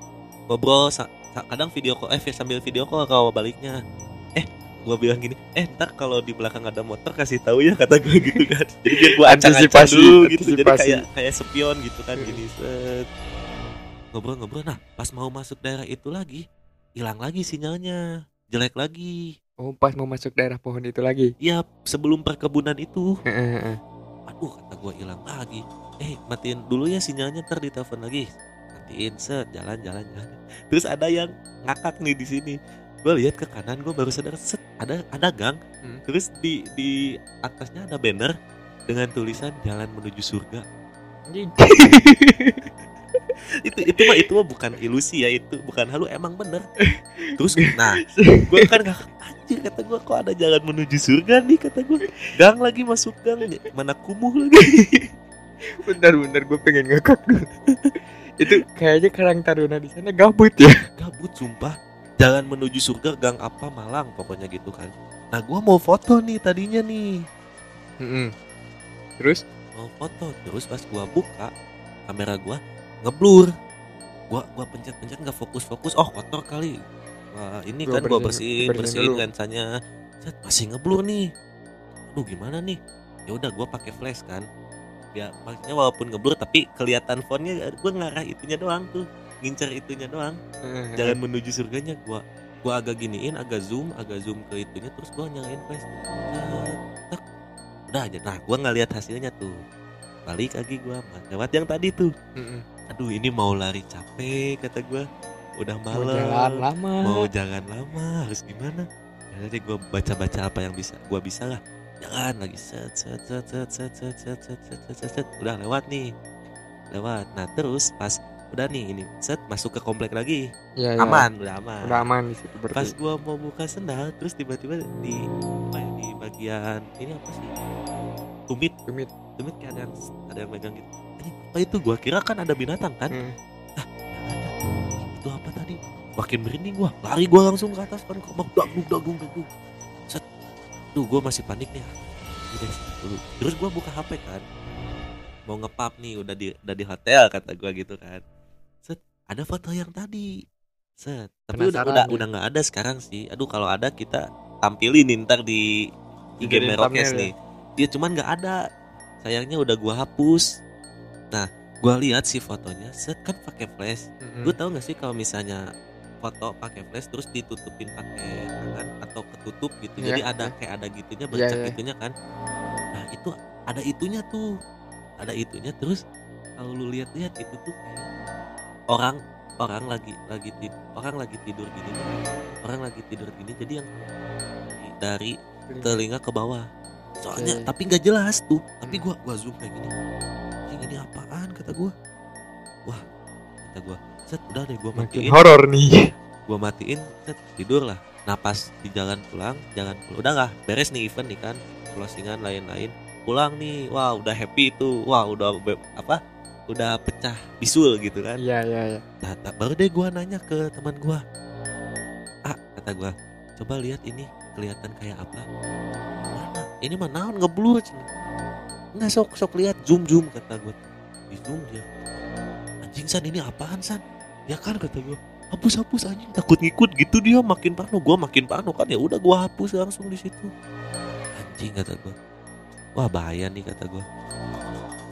ngobrol kadang video call eh sambil video call kalau baliknya. Eh gue bilang gini eh ntar kalau di belakang ada motor kasih tahu ya kata gue gitu kan. Jadi biar gue Antisipasi, dulu gitu jadi kayak kayak spion gitu kan gini set. Ngobrol-ngobrol nah pas mau masuk daerah itu lagi hilang lagi sinyalnya jelek lagi. Oh pas mau masuk daerah pohon itu lagi? Ya sebelum perkebunan itu. Aduh kata gue hilang lagi. Eh matiin dulu ya sinyalnya ntar ditelepon lagi. Matiin set jalan jalan jalan. Terus ada yang ngakak nih di sini Gue lihat ke kanan gue baru sadar set ada ada gang. Hmm. Terus di di atasnya ada banner dengan tulisan jalan menuju surga. Itu itu mah itu mah bukan ilusi ya itu bukan halu emang bener. Terus nah gue kan gak anjir kata gue kok ada jalan menuju surga nih? kata gue gang lagi masuk gang mana kumuh lagi. Bentar gue pengen ngakak dulu. Itu kayaknya Karang Taruna di sana gabut ya. Gabut sumpah jalan menuju surga gang apa Malang pokoknya gitu kan. Nah gue mau foto nih tadinya nih. Heeh. terus? Mau foto terus pas gua buka kamera gua ngeblur. Gua gua pencet-pencet nggak fokus-fokus. Oh kotor kali. Wah ini Gua kan gua bersihin- bersihin bersihin lensanya set masih ngeblur nih. Aduh gimana nih? Ya udah gua pakai flash kan. Ya maksudnya walaupun ngeblur tapi kelihatan fontnya gua ngarah itunya doang tuh ngincer itunya doang. Heeh. jalan menuju surganya gua gua agak giniin agak zoom agak zoom ke itunya terus gua nyalain Cet, tek. udah aja. Nah gua nggak lihat hasilnya tuh. Balik lagi gua lewat yang tadi tuh. Aduh ini mau lari capek kata gua. Udah mau malam. jalan lama. Mau jalan lama harus gimana? Nanti gua baca-baca apa yang bisa gua bisa lah. Jalan lagi. Set set set set set set set set set set, set. udah lewat nih. Lewat. Nah terus pas udah nih ini. Set masuk ke komplek lagi. Ya, ya. aman udah aman. Udah aman di situ pas berarti gua mau buka sendal terus tiba-tiba di apa ya, di bagian ini apa sih? Tumit. Tumit. tumit kayak ada yang ada yang megang gitu. Anjing, apa itu? Gua kira kan ada binatang kan? Hmm. itu apa tadi? Makin merinding gua. Lari gua langsung ke atas kan kok dagung dagung dagung set. Duh gua masih panik nih. Ini dulu. terus gua buka HP kan. Mau ngepap nih udah di udah di hotel kata gua gitu kan ada foto yang tadi set tapi udah Penasaran udah ya? udah nggak ada sekarang sih aduh kalau ada kita tampilin ntar di IG Merokes ya? nih dia cuman nggak ada sayangnya udah gua hapus nah gua lihat sih fotonya set kan pakai flash Mm-mm. Lu tau gak sih kalau misalnya foto pakai flash terus ditutupin pakai tangan atau ketutup gitu. Iya, Jadi ada iya. kayak ada gitunya Iya, bercak iya. gitunya kan. Nah, itu ada itunya tuh. Ada itunya terus kalau lu lihat-lihat itu tuh kayak orang orang lagi lagi tidur, orang lagi tidur gini. Orang lagi tidur gini jadi yang dari telinga ke bawah. Soalnya Oke. tapi nggak jelas tuh. Tapi Hmm. gua gua zoom kayak gini. Anjing ini apaan kata gua. Wah, kata gua. Set udah deh gua matiin. horor nih Gua matiin, set tidur lah. Nah pas di jalan pulang, jalan pulang udah nggak beres nih event nih kan, closingan lain-lain. Pulang nih, wah udah happy itu, wah udah apa? Udah pecah bisul gitu kan. iya iya iya Nah, tak- baru deh gua nanya ke teman gua. Ah, kata gua, coba lihat ini kelihatan kayak apa? Mana? Ini mah naon ngeblur. Nggak sok sok lihat zoom zoom kata gua. Di zoom dia. Anjing san ini apaan san? Ya kan kata gua. Hapus hapus anjing takut ngikut gitu dia makin parno gua makin parno kan ya udah gua hapus langsung di situ. Anjing kata gua. Wah bahaya nih kata gua.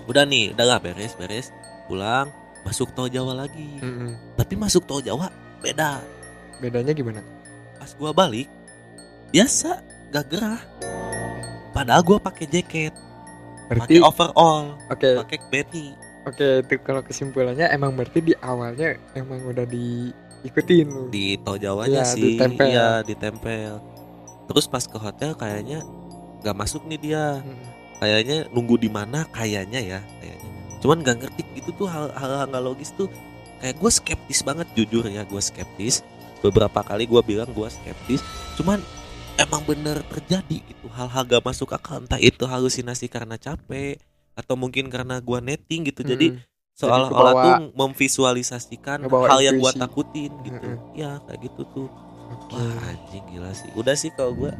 Udah nih, udah gak beres beres. Pulang masuk tol Jawa lagi. Mm-mm. tapi masuk tol Jawa beda. Bedanya gimana? Pas gua balik biasa gak gerah. Padahal gua pakai jaket. Pakai oke overall oke. pakai beti. Itu kalau kesimpulannya emang berarti di awalnya emang udah diikutin. Di tol Jawanya Iya, sih ditempel. iya ditempel. Terus pas ke hotel kayaknya nggak masuk nih dia. Mm-mm. Kayaknya nunggu di mana kayaknya ya kayaknya. Cuman nggak ngerti itu tuh hal hal hal nggak logis tuh. Kayak gue skeptis banget jujur ya gue skeptis. Beberapa kali gue bilang gue skeptis. Cuman emang bener terjadi gitu hal-hal gak masuk akal. Entah itu halusinasi karena capek atau mungkin karena gue netting gitu. Jadi Mm. seolah-olah tuh memvisualisasikan hal yang gue takutin gitu. Mm-mm. ya kayak gitu tuh. Oke. wah anjing gila sih. Udah sih kalau gue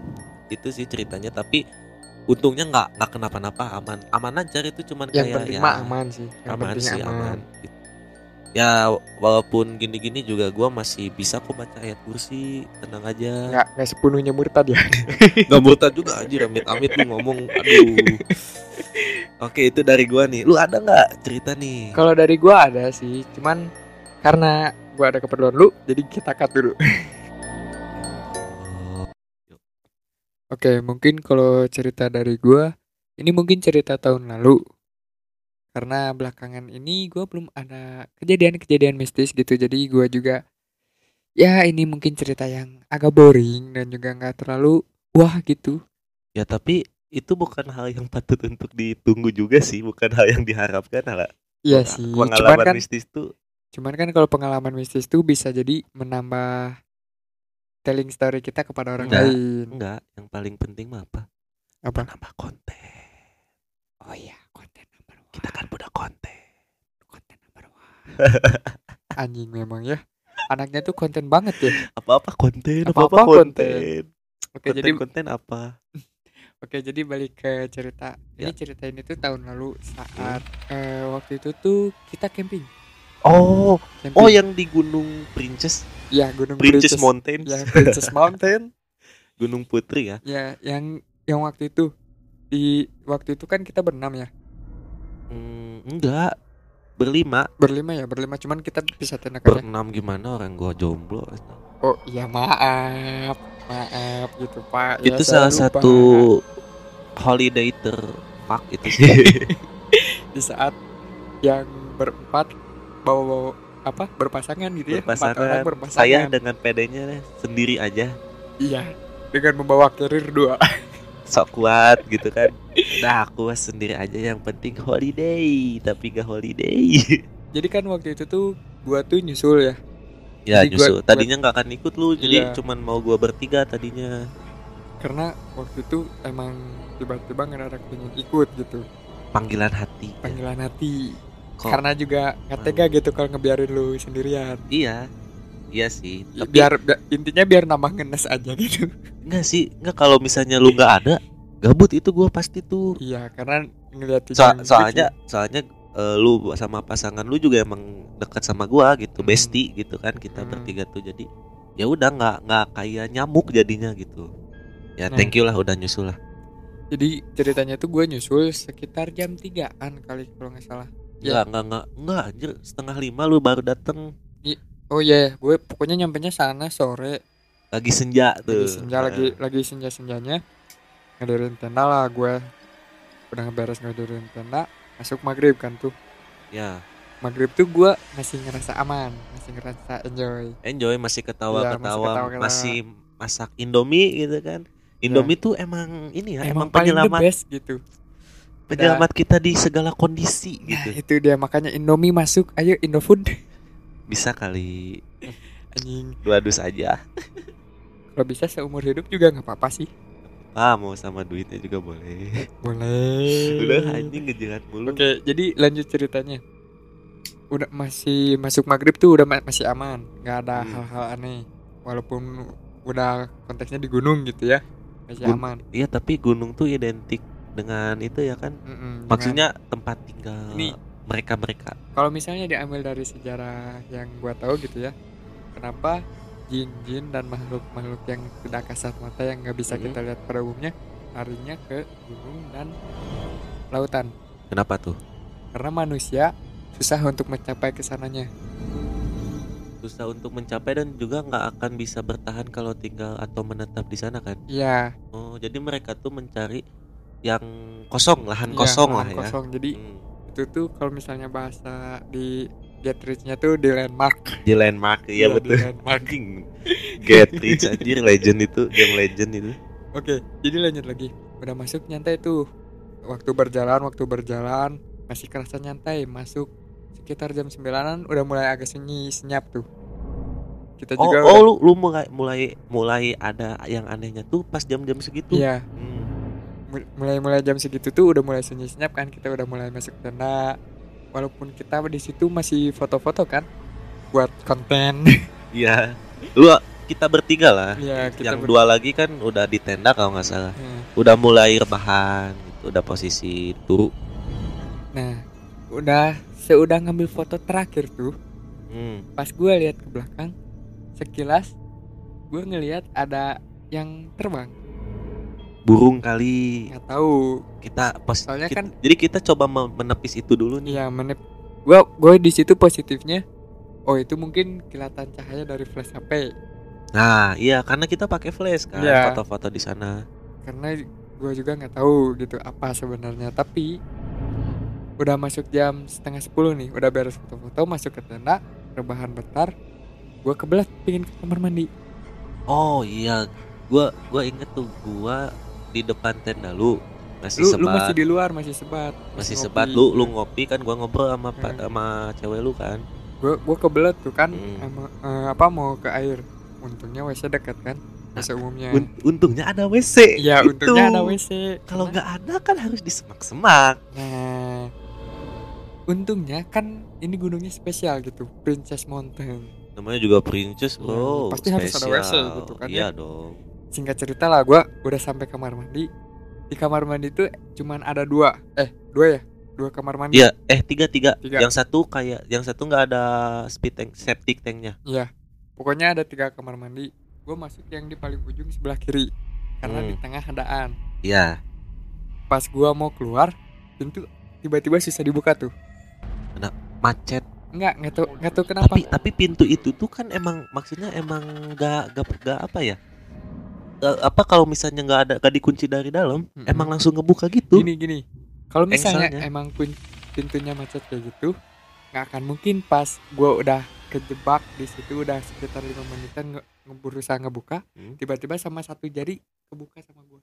itu sih ceritanya. Tapi untungnya nggak nggak kenapa-napa aman. Aman aja itu cuman yang kayak penting ya, mah aman sih. Yang aman sih aman, aman. Ya walaupun gini-gini juga gua masih bisa kok baca ayat kursi tenang aja. Nggak nggak sepenuhnya murtad ya. Nggak murtad juga anjir amit-amit lu ngomong aduh. Oke itu dari gua nih. Lu ada nggak cerita nih? Kalau dari gua ada sih cuman karena gua ada keperluan lu jadi kita cut dulu Oke, mungkin kalau cerita dari gua, ini mungkin cerita tahun lalu. Karena belakangan ini gua belum ada kejadian-kejadian mistis gitu. Jadi gua juga ya ini mungkin cerita yang agak boring dan juga nggak terlalu wah gitu. ya tapi itu bukan hal yang patut untuk ditunggu juga sih bukan hal yang diharapkan lah Iya sih. Cuman pengalaman kan mistis tuh cuman kan kalau pengalaman mistis tuh bisa jadi menambah telling story kita kepada orang Enggak. lain. enggak yang paling penting mah apa Apa? nambah konten Oh iya, konten number one. kita kan udah konten konten number one. Anjing memang ya. Anaknya tuh konten banget ya. apa-apa konten Apa-apa apa-apa konten Oke, konten jadi konten apa Oke, jadi balik ke cerita. Ini Ya. cerita ini tuh tahun lalu saat eh, waktu itu tuh kita camping. Oh camping. oh yang di Gunung Princess ya Gunung Princess Princess, Mountain Ya, Princess Mountain. Gunung Putri ya ya, yang yang waktu itu di waktu itu kan kita berenam ya. hmm, enggak berlima Berlima ya, berlima cuman kita bisa tenang aja. berenam gimana orang gua jomblo Oh, iya maaf. Maaf gitu, Pak. Ya, itu saya salah lupa. satu holiday terfuck itu sih di saat yang berempat bawa-bawa apa berpasangan gitu ya? Empat orang berpasangan. Berpasangan saya dengan pedenya sendiri aja. Iya dengan membawa carrier dua. Sok kuat gitu kan. Nah aku sendiri aja yang penting holiday tapi gak holiday. Jadi kan waktu itu tuh gua tuh nyusul ya. Ya Jadi gua- nyusul. tadinya nggak akan ikut lu jadi Iya. cuman mau gua bertiga tadinya. Karena waktu itu emang tiba-tiba ngedadak pengen ikut gitu. Panggilan hati. Ya. panggilan hati Kok- karena juga nggak tega gitu kalau ngebiarin lu sendirian. Iya. Iya sih Ya, tapi biar bi- intinya biar nambah ngenes aja gitu. Enggak sih enggak kalau misalnya lu nggak ada gabut itu gua pasti tuh. Iya karena ngeliatin So- soalnya soalnya eh, lu sama pasangan lu juga emang dekat sama gua gitu Hmm. bestie gitu kan kita Hmm. bertiga tuh. Jadi ya udah nggak nggak kayak nyamuk jadinya gitu. Ya Nah. thank you lah udah nyusul lah. Jadi ceritanya tuh gue nyusul sekitar jam 3an kali kalau nggak salah Ya. nggak nggak nggak anjir. Setengah lima lu baru dateng. Oh iya gue pokoknya nyampe nya sana sore. Lagi senja tuh. Lagi senja lagi lagi senja senjanya ngadirin tenda lah gue. Udah ngeberes ngadirin tenda. Masuk maghrib kan tuh. Ya. Maghrib tuh gue masih ngerasa aman masih ngerasa enjoy. Enjoy masih ketawa Iya, masih ketawa ketawa-ketawa. masih masak indomie gitu kan. Indomie tuh emang ini ya emang, the penyelamat. best gitu penyelamat kita di segala kondisi nah, gitu. itu dia. Makanya Indomie masuk. Ayo Indofood. Bisa kali. Anjing. Dua dus aja. Kalau bisa seumur hidup juga nggak apa-apa sih. Ah mau sama duitnya juga boleh. Boleh. Udah anjing ngejerat mulu. Oke, jadi lanjut ceritanya. Udah masih masuk maghrib tuh udah ma- masih aman, nggak ada Hmm. hal-hal aneh. Walaupun udah konteksnya di gunung gitu ya, masih Gun- aman. iya tapi gunung tuh identik dengan itu ya kan Mm-mm, dengan- maksudnya tempat tinggal Ini- mereka mereka kalau misalnya diambil dari sejarah yang gua tahu gitu ya, kenapa jin-jin dan makhluk-makhluk yang tidak kasat mata yang nggak bisa Mhm. kita lihat pada umumnya larinya ke gunung dan lautan? kenapa tuh Karena manusia susah untuk mencapai ke sananya. susah untuk mencapai dan juga nggak akan bisa bertahan kalau tinggal atau menetap di sana kan Iya, oh jadi mereka tuh mencari yang kosong lahan iya, kosong lahan lah ya kosong. Jadi Hmm. itu tuh kalau misalnya bahasa di Get Rich-nya tuh di landmark. di landmark iya di betul landmark. Anjing. get rich anjir legend itu game legend itu Oke, jadi lanjut lagi. Udah masuk nyantai tuh. Waktu berjalan, waktu berjalan masih kerasa nyantai. Masuk sekitar jam 9an udah mulai agak sunyi senyap tuh kita Oh, juga oh udah- lu lu mulai mulai mulai ada yang anehnya tuh pas jam-jam segitu. iya Hmm. Mul- mulai mulai jam segitu tuh udah mulai sunyi senyap kan kita udah mulai masuk tenda walaupun kita di situ masih foto-foto kan buat konten Iya. Lu kita bertiga lah. Iya, kita yang ber- dua lagi kan udah di tenda kalau nggak salah. Hmm. Udah mulai rebahan gitu, udah posisi turu. nah udah seudah ngambil foto terakhir tuh Hmm. pas gue lihat ke belakang sekilas gue ngelihat ada yang terbang Burung kali nggak tahu kita pos Soalnya kita- kan- jadi kita coba me- menepis itu dulu nih. ya menip gue gue di situ positifnya oh itu mungkin kilatan cahaya dari flash HP Nah, iya karena kita pakai flash kan Iya. foto-foto di sana. karena gue juga nggak tahu gitu apa sebenarnya tapi udah masuk jam setengah sepuluh nih udah beres foto-foto masuk ke tenda rebahan bentar gue kebelet pingin ke kamar mandi Oh iya, gua gua inget tuh gua di depan tenda lu masih lu, sebat. lu masih di luar masih sebat masih ngopi. sebat lu lu ngopi kan gua ngobrol sama Hmm. sama cewek lu kan gue gue kebelet tuh kan Hmm. sama, eh, apa mau ke air untungnya wc dekat kan wc umumnya Un- untungnya ada WC Iya gitu. untungnya ada wc kalau Karena- nggak ada kan harus di semak-semak nah untungnya kan ini gunungnya spesial gitu Princess Mountain namanya juga princess Iya, bro pasti harus ada WC spesial. gitu kan iya ya. dong singkat cerita lah gue udah sampai kamar mandi. Di kamar mandi tuh cuman ada dua. Eh. Dua ya? Dua kamar mandi. Iya eh tiga, tiga. Tiga. yang satu kayak yang satu nggak ada speed tank septic tanknya. Iya. pokoknya ada tiga kamar mandi. Gue masuk yang di paling ujung sebelah kiri. Karena Hmm. di tengah adaan iya. Pas gua mau keluar pintu tiba-tiba susah dibuka tuh. Macet. Nggak nggak tahu nggak tahu kenapa. Tapi tapi pintu itu tuh kan emang maksudnya emang nggak nggak nggak apa ya apa kalau misalnya nggak ada nggak dikunci dari dalam Mm-mm. emang langsung ngebuka gitu gini gini kalau misalnya Engselnya. emang kun- pintunya macet kayak gitu nggak akan mungkin pas gua udah kejebak di situ udah sekitar lima menitan nge nge- berusaha ngebuka Hmm. tiba-tiba sama satu jari kebuka sama gua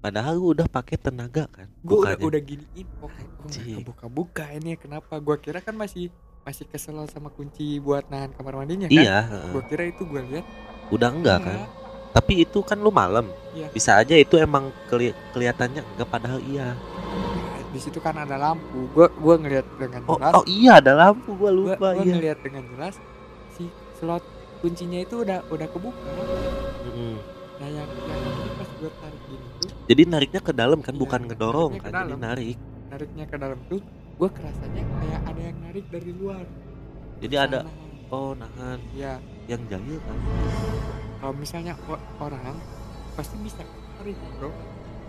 padahal lu udah pakai tenaga kan gua udah udah giniin kok kok nggak Anjing. kebuka-buka ini kenapa gua kira kan masih masih kesel sama kunci buat nahan kamar mandinya kan iya gua kira itu gua lihat udah enggak kan? Tapi itu kan lu malam. Iya. bisa aja itu emang keli- kelihatannya enggak padahal iya. Di situ kan ada lampu. Gua gua ngelihat dengan oh, jelas. oh iya ada lampu gua gua, lupa gua iya. ngelihat dengan jelas si slot kuncinya itu udah udah kebuka. Mm-mm. nah yang yang pas gua tarik gini tuh jadi nariknya ke dalam kan Iya, bukan ngedorong kan jadi dalam. narik. Nariknya ke dalam tuh gua kerasanya kayak ada yang narik dari luar. Jadi ada Sana. oh nahan. Ya yang jahil kan? Kalau misalnya orang pasti bisa ketarik bro.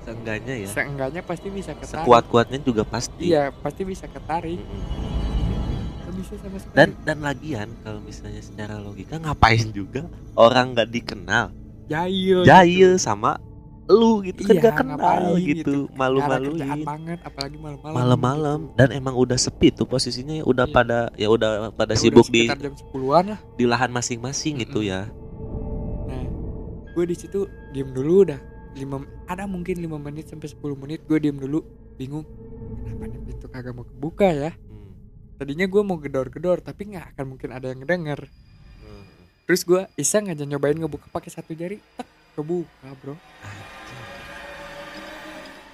Seenggaknya ya. Seenggaknya pasti bisa ketarik. Sekuat-kuatnya juga pasti. Iya pasti bisa ketarik. Nggak bisa sama sekali. Dan dan lagian kalau misalnya secara logika ngapain juga orang nggak dikenal? Jahil jahil sama lu gitu kan Iya, gak kenal ngapain gitu, gitu. Malu-maluin banget apalagi malam-malam malam-malam gitu. dan emang udah sepi tuh posisinya ya udah Iya. pada ya udah pada Ya sibuk udah di jam 10-an lah di lahan masing-masing gitu Mm-mm. ya nah gue di situ diem dulu udah lima ada mungkin 5 menit sampai 10 menit gue diem dulu bingung kenapa nih pintu kagak mau kebuka ya Hmm. tadinya gue mau gedor-gedor tapi nggak akan mungkin ada yang ngedenger Hmm. terus gue iseng aja nyobain ngebuka pakai satu jari tak kebuka bro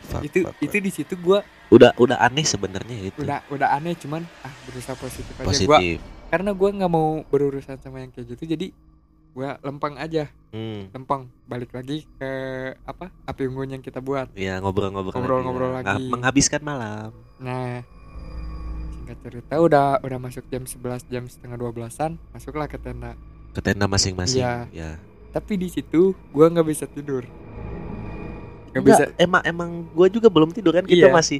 Fuck, itu fuck, itu di situ gue udah udah aneh sebenarnya ya itu. Udah udah aneh cuman ah berusaha positif aja. Gue positif karena gue nggak mau berurusan sama yang kayak gitu jadi gue lempeng aja. Hmm. lempeng balik lagi ke apa api unggun yang kita buat. Ya ngobrol-ngobrol Ngobrol-ngobrol lah. Nga- lagi. menghabiskan malam. Nah singkat cerita udah udah masuk jam 11 jam setengah 12an masuklah ke tenda. Ke tenda masing-masing Iya. ya. Tapi di situ gue nggak bisa tidur Enggak, bisa emang emang gue juga belum tidur kan kita Iya. masih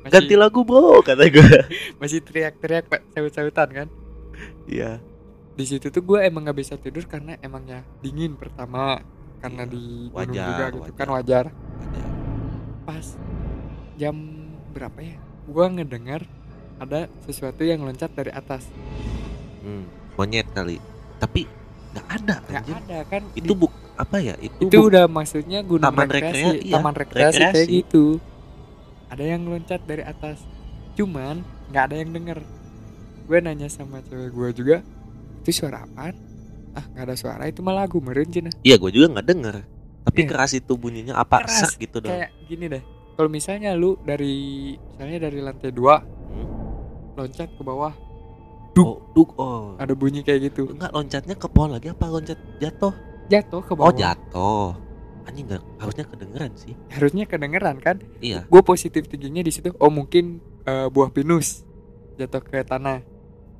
masih, ganti lagu bro kata gue masih teriak-teriak pak saut-sautan kan? Iya. Di situ tuh gue emang nggak bisa tidur karena emangnya dingin pertama karena Iya, di gunung wajar, juga gitu wajar. kan wajar. Ada pas jam berapa ya? Gue ngedengar ada sesuatu yang loncat dari atas. Hmm, monyet kali. Tapi nggak ada nggak ada kan itu Di- buk apa ya itu, itu udah maksudnya gunung Taman rekreasi rekrea- iya, taman rekreasi, kayak rekreasi. gitu ada yang loncat dari atas cuman nggak ada yang denger gue nanya sama cewek gue juga itu suara apaan ah nggak ada suara itu mah lagu meren Cina Iya, gue juga nggak denger. Tapi Iya. keras itu bunyinya apa Keras, sek gitu dong. kayak gini deh kalau misalnya lu dari misalnya dari lantai dua Hmm. loncat ke bawah Oh, duk, oh. ada bunyi kayak gitu Enggak loncatnya ke pohon lagi apa loncat jatuh? Jatuh ke Oh, bawah jatuh. Anjing nggak harusnya kedengeran sih. harusnya kedengeran kan Iya. gue positif tingginya di situ oh mungkin eh, buah pinus jatuh ke tanah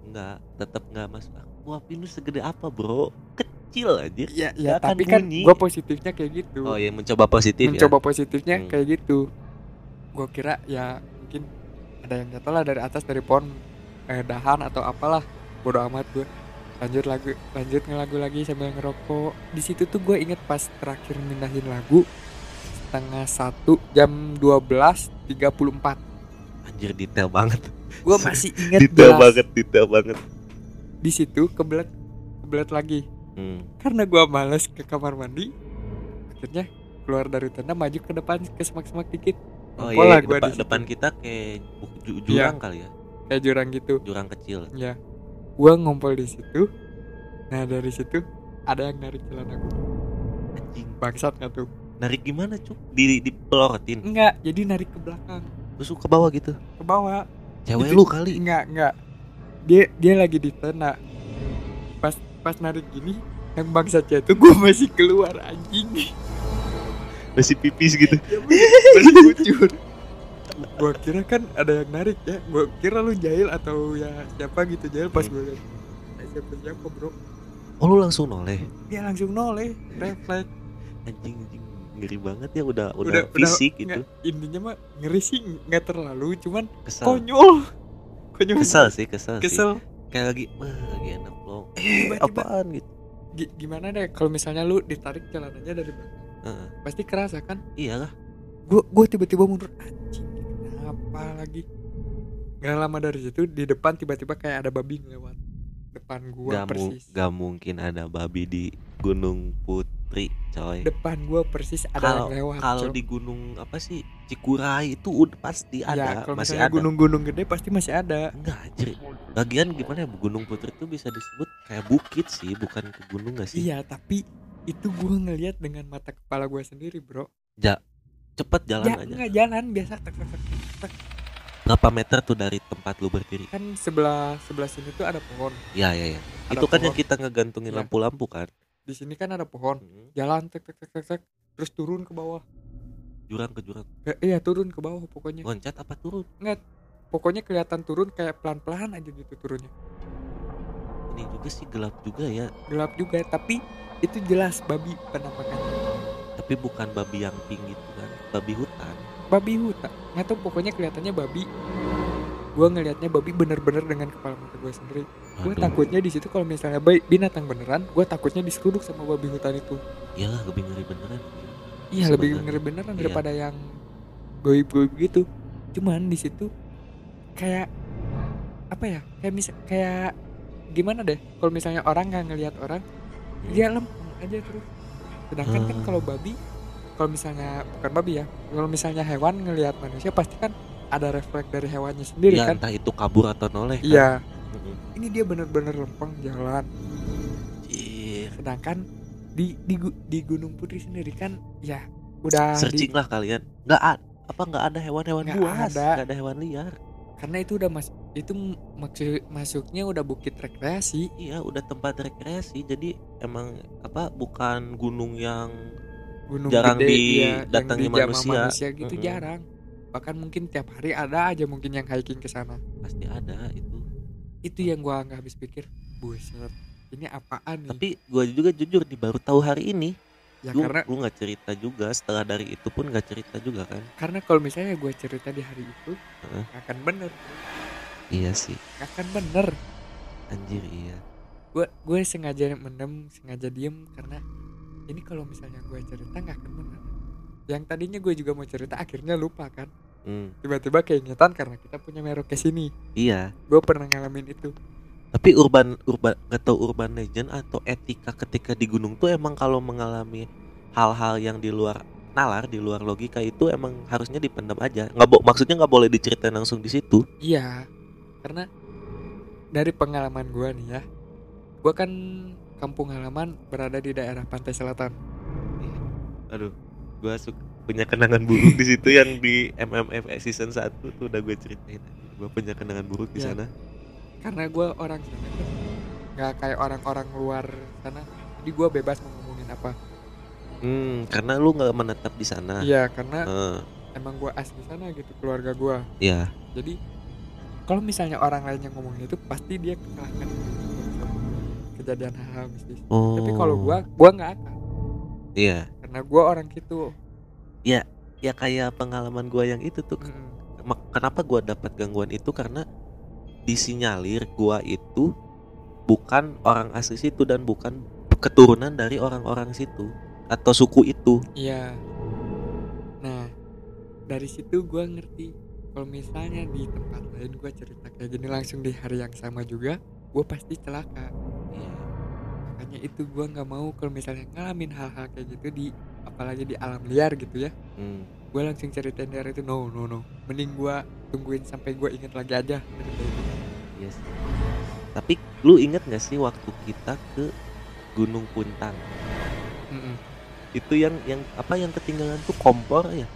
Enggak, tetap nggak masuk. Ah, Buah pinus segede apa, Bro? Kecil aja. ya ya tapi kan gue positifnya kayak gitu Oh, ya mencoba positif mencoba positifnya Hmm. kayak gitu gue kira ya mungkin ada yang jatuh lah dari atas dari pohon eh, dahan atau apalah bodo amat gue lanjut lagu lanjut ngelagu lagi sambil ngerokok di situ tuh gue inget pas terakhir mindahin lagu setengah satu jam 12.34 ya. Anjir detail banget. gue masih inget detail jelas. banget, detail banget. di situ kebelet kebelet lagi Hmm. karena gua males ke kamar mandi akhirnya keluar dari tenda maju ke depan ke semak-semak dikit Oh Ngumpul iya, gua depan, depan kita kayak Iya. jurang kali ya, kayak jurang gitu jurang kecil. ya gua ngumpul di situ. Nah dari situ ada yang narik celana gua Anjing, bangsat nggak tuh? Narik gimana cuk? Di dipelorotin, enggak jadi narik ke belakang. Terus ke bawah gitu. ke bawah. Cewek lu kali. enggak enggak dia dia lagi di tenda. Pas pas narik gini yang bangsatnya itu gua masih keluar anjing. Masih pipis gitu. Ya, masih bocor gua kira kan ada yang narik ya gua kira lu jahil atau ya siapa gitu jahil pas gua lihat eh, siapa siapa bro Oh lu langsung noleh. dia langsung noleh refleks Anjing, anjing ngeri banget ya udah udah, Udah- udah- fisik gitu. nggak, intinya mah ngeri sih nggak terlalu cuman Kesel. konyol konyol Kesel sih, kesel, sih. kesel Kayak lagi, wah lagi enak loh. Eh, Tiba-tiba- apaan gitu. Gi- gimana deh kalau misalnya lu ditarik celananya dari belakang Heeh. pasti kerasa kan Iya lah. gua gua tiba-tiba mundur anjing kenapa lagi nggak lama dari situ di depan tiba-tiba kayak ada babi lewat depan gua Gak, mu- persis gak mungkin ada babi di Gunung Putri, coy. depan gua persis ada yang lewat kalau di gunung apa sih Cikuray itu udah pasti ya ada, kalau masih ada. gunung-gunung gede pasti masih ada Enggak anjir. Lagian gimana ya Gunung Putri itu bisa disebut kayak bukit sih, bukan ke gunung gak sih? iya tapi itu gua ngelihat dengan mata kepala gua sendiri bro Cepet jalan ya aja. nggak jalan biasa tek, tek, tek, tek. Berapa meter tuh dari tempat lu berdiri? kan sebelah sebelah sini tuh ada pohon Ya ya ya. Ada itu kan yang kita ngegantungin Iya. lampu-lampu kan. di sini kan ada pohon Hmm. jalan tek tek tek tek, tek terus turun ke bawah Jurang ke jurang. Eh, iya turun ke bawah pokoknya Loncat apa turun? pokoknya kelihatan turun kayak pelan pelan aja gitu turunnya Ini juga sih gelap juga ya. gelap juga tapi itu jelas babi penampakannya Tapi bukan babi yang pink gitu kan. Babi hutan. babi hutan. Nggak tahu pokoknya kelihatannya babi. Gua ngelihatnya babi bener-bener dengan kepala mata gue sendiri. Gue takutnya di situ kalau misalnya bayi binatang beneran gue takutnya diseruduk sama babi hutan itu. Iyalah lebih ngeri beneran. iya lebih ngeri beneran Iya. daripada yang goib-goib gitu cuman di situ kayak apa ya kayak misal kayak gimana deh kalau misalnya orang nggak ngelihat orang dia lempeng aja terus. Sedangkan kan Hmm. kalau babi kalau misalnya bukan babi ya kalau misalnya hewan ngelihat manusia pasti kan ada refleks dari hewannya sendiri Ya kan entah itu kabur atau noleh kan. iya ini dia bener-bener lempeng jalan Anjir. sedangkan di di di Gunung Putri sendiri kan ya udah di- Searching lah kalian. Nggak ada apa nggak ada hewan-hewan buas, ada. nggak ada hewan liar. karena itu udah mas itu maksud masuknya udah bukit rekreasi Iya, udah tempat rekreasi. Jadi emang apa bukan gunung yang gunung Jarang gede ya, yang didatangi dijamah manusia. manusia gitu Mm-mm. jarang bahkan mungkin tiap hari ada aja mungkin yang hiking ke sana pasti ada itu. itu yang gua nggak habis pikir buset ini apaan nih Tapi gua juga jujur di baru tahu hari ini. ya Lu karena lu nggak cerita juga. Setelah dari itu pun nggak cerita juga kan? karena kalau misalnya gue cerita di hari itu Heeh. nggak akan bener Iya sih. akan bener Anjir iya. gue gue sengaja mendem sengaja diem karena ini kalau misalnya gue cerita nggak bener yang tadinya gue juga mau cerita akhirnya lupa kan. Hmm, tiba-tiba keingetan karena kita punya merokes ini iya. gue pernah ngalamin itu. Tapi urban urban gak tau urban legend atau etika ketika di gunung tuh emang kalau mengalami hal-hal yang di luar nalar di luar logika itu emang harusnya dipendam aja. Nggak bo maksudnya nggak boleh diceritain langsung di situ. Iya. Karena dari pengalaman gua nih ya gua kan kampung halaman berada di daerah pantai selatan. Aduh gua suka punya kenangan buruk di situ yang di MMF season 1 tuh udah gue ceritain. Gua punya kenangan buruk di Ya. sana. Karena gua orang sana. Nggak kayak orang-orang luar sana. Jadi gua bebas mau ngomongin apa. Hmm karena lu nggak menetap di sana. Iya karena Eh, emang gua asli sana gitu keluarga gua. Ya jadi kalau misalnya orang lain yang ngomongin itu pasti dia kejadian hal-hal mistis. Oh. tapi kalau gua gua nggak akan. Iya. Karena gua orang gitu. Ya kayak pengalaman gua yang itu tuh. Mak- kenapa gua dapat gangguan itu? Karena disinyalir gua itu bukan orang asli situ dan bukan keturunan dari orang-orang situ atau suku itu. Iya. Nah dari situ gua ngerti. Kalau misalnya di tempat lain gua cerita kayak gini langsung di hari yang sama juga gua pasti celaka. Iya. Makanya itu gua nggak mau kalau misalnya ngalamin hal-hal kayak gitu di apalagi di alam liar gitu ya Hmm. gue langsung ceritain dari itu no no no mending gua tungguin sampai gue inget lagi aja. Yes. Tapi lu inget gak sih waktu kita ke Gunung Puntang? Mm-mm. Itu yang yang apa yang ketinggalan tuh kompor ya?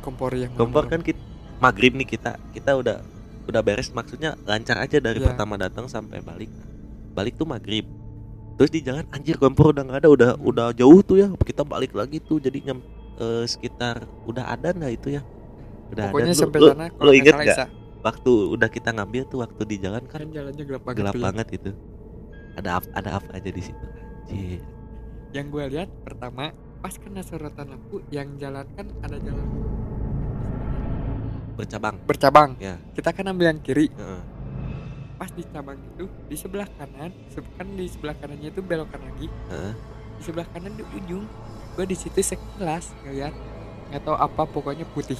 kompor yang Kompor kan kita maghrib nih kita kita udah udah beres maksudnya lancar aja dari Iya. pertama datang sampai balik. Balik tuh maghrib. Terus di jalan anjir kompor udah nggak ada udah udah jauh tuh ya kita balik lagi tuh jadi nyam eh, sekitar udah ada nggak itu ya? Udah pokoknya ada. Lu- sampai lu, sana lu kalau nggak inget nggak waktu udah kita ngambil tuh waktu di jalan kan kan jalannya gelap banget gelap ya. banget itu. Ada ap- ada apa aja di situ? Anjir. yang gue lihat pertama pas kena sorotan lampu yang jalan kan ada jalan Bercabang. bercabang Ya. kita kan ambil yang kiri Heeh. Pas di cabang itu di sebelah kanan kan di sebelah kanannya itu belokan lagi Heeh. di sebelah kanan di ujung gue di situ sekilas ngeliat nggak tahu apa pokoknya putih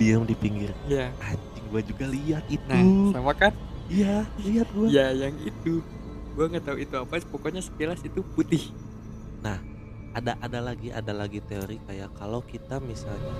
Diam di pinggir. ya Anjing gua juga lihat itu. nah sama kan Iya, lihat gua. ya yang itu gue nggak tahu itu apa pokoknya sekilas itu putih Ada ada lagi ada lagi teori kayak kalau kita misalnya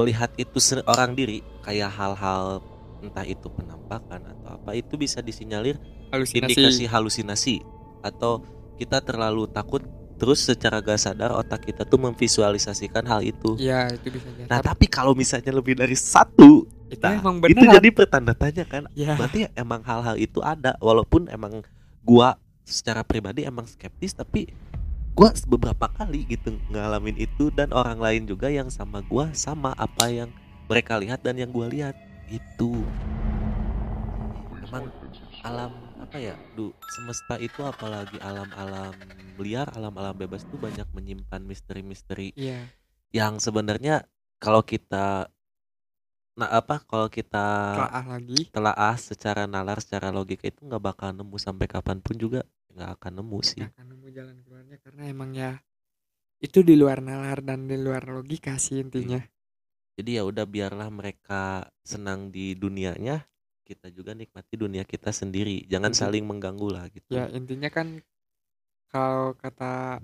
melihat itu orang diri kayak hal-hal entah itu penampakan atau apa itu bisa disinyalir halusinasi. indikasi halusinasi. Atau kita terlalu takut terus secara gak sadar otak kita tuh memvisualisasikan hal itu. ya itu bisa jadi. Nah, tapi kalau misalnya lebih dari satu, itu nah, emang itu jadi pertanda tanya kan. ya. Berarti emang hal-hal itu ada walaupun emang gua secara pribadi emang skeptis tapi gua beberapa kali gitu ngalamin itu dan orang lain juga yang sama gua sama apa yang mereka lihat dan yang gua lihat itu. Emang alam apa ya du semesta itu apalagi alam-alam liar alam-alam bebas tuh banyak menyimpan misteri-misteri iya. yang sebenarnya kalau kita nah apa kalau kita telaah lagi. telaah secara nalar secara logika itu nggak bakal nemu sampai kapan pun juga. Nggak akan nemu sih. nggak akan nemu jalan keluarnya karena emang ya itu di luar nalar dan di luar logika sih intinya jadi ya udah biarlah mereka senang di dunianya kita juga nikmati dunia kita sendiri. Jangan Inti- saling mengganggu lah gitu. Ya intinya kan kalau kata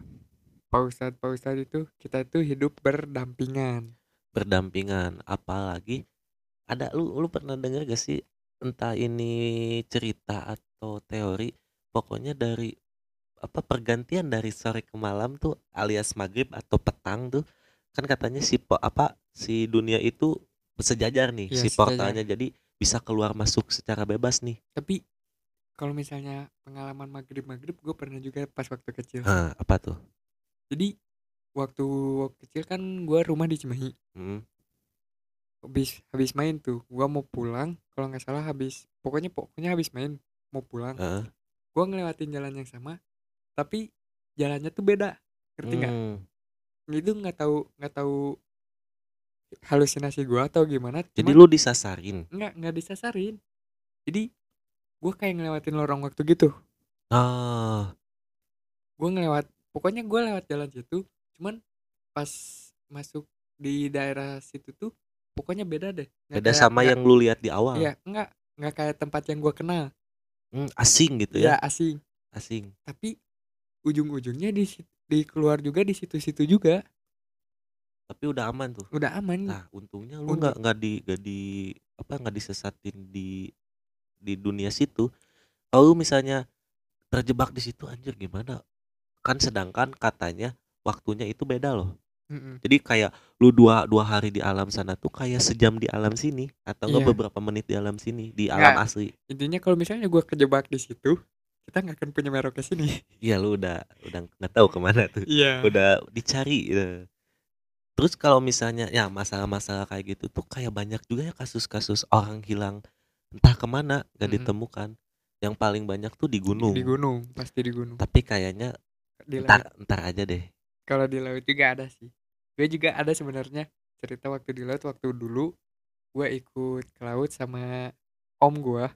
Pak Ustadz Pak Ustadz itu kita itu hidup berdampingan. Berdampingan apalagi ada lu lu pernah dengar gak sih entah ini cerita atau teori pokoknya dari apa pergantian dari sore ke malam tuh alias maghrib atau petang tuh kan katanya si po, apa si dunia itu sejajar nih Iya, si sejajar. portalnya. Jadi bisa keluar masuk secara bebas nih. Tapi kalau misalnya pengalaman maghrib maghrib gue pernah juga pas waktu kecil. Nah apa tuh? Jadi waktu kecil kan gue rumah di Cimahi. Hmm, habis habis main tuh gue mau pulang kalau nggak salah habis pokoknya pokoknya habis main mau pulang. Heeh. gue ngelewatin jalan yang sama tapi jalannya tuh beda ngerti nggak? Hmm, itu nggak tahu nggak tahu halusinasi gue atau gimana jadi lu disasarin? Nggak nggak disasarin. Jadi gue kayak ngelewatin lorong waktu gitu. Ah. Gue ngelewat pokoknya gue lewat jalan situ cuman pas masuk di daerah situ tuh pokoknya beda deh. Nggak beda kayak- sama nggak- yang lu lihat di awal? Iya nggak nggak kayak tempat yang gue kenal. Hmm, asing gitu ya? Ya asing. Asing. Tapi ujung-ujungnya di di keluar juga di situ-situ juga tapi udah aman tuh udah aman Nah, untungnya lu Untung. nggak nggak di nggak di apa nggak disesatin di di dunia situ kalau misalnya terjebak di situ anjir gimana kan sedangkan katanya waktunya itu beda loh Mm-mm. jadi kayak lu dua dua hari di alam sana tuh kayak sejam di alam sini atau enggak Iya. beberapa menit di alam sini di alam asli intinya kalau misalnya gue kejebak di situ kita nggak akan punya merokes ini Iya lu udah udah nggak tahu ke mana tuh iya udah dicari gitu. Terus kalau misalnya ya masalah-masalah kayak gitu tuh kayak banyak juga ya kasus-kasus orang hilang entah ke mana gak Mm-mm. ditemukan. Yang paling banyak tuh di gunung. di gunung pasti di gunung Tapi kayaknya di laut entar entar aja deh. kalau di laut juga ada sih gue juga ada sebenarnya cerita waktu di laut waktu dulu gue ikut ke laut sama om gue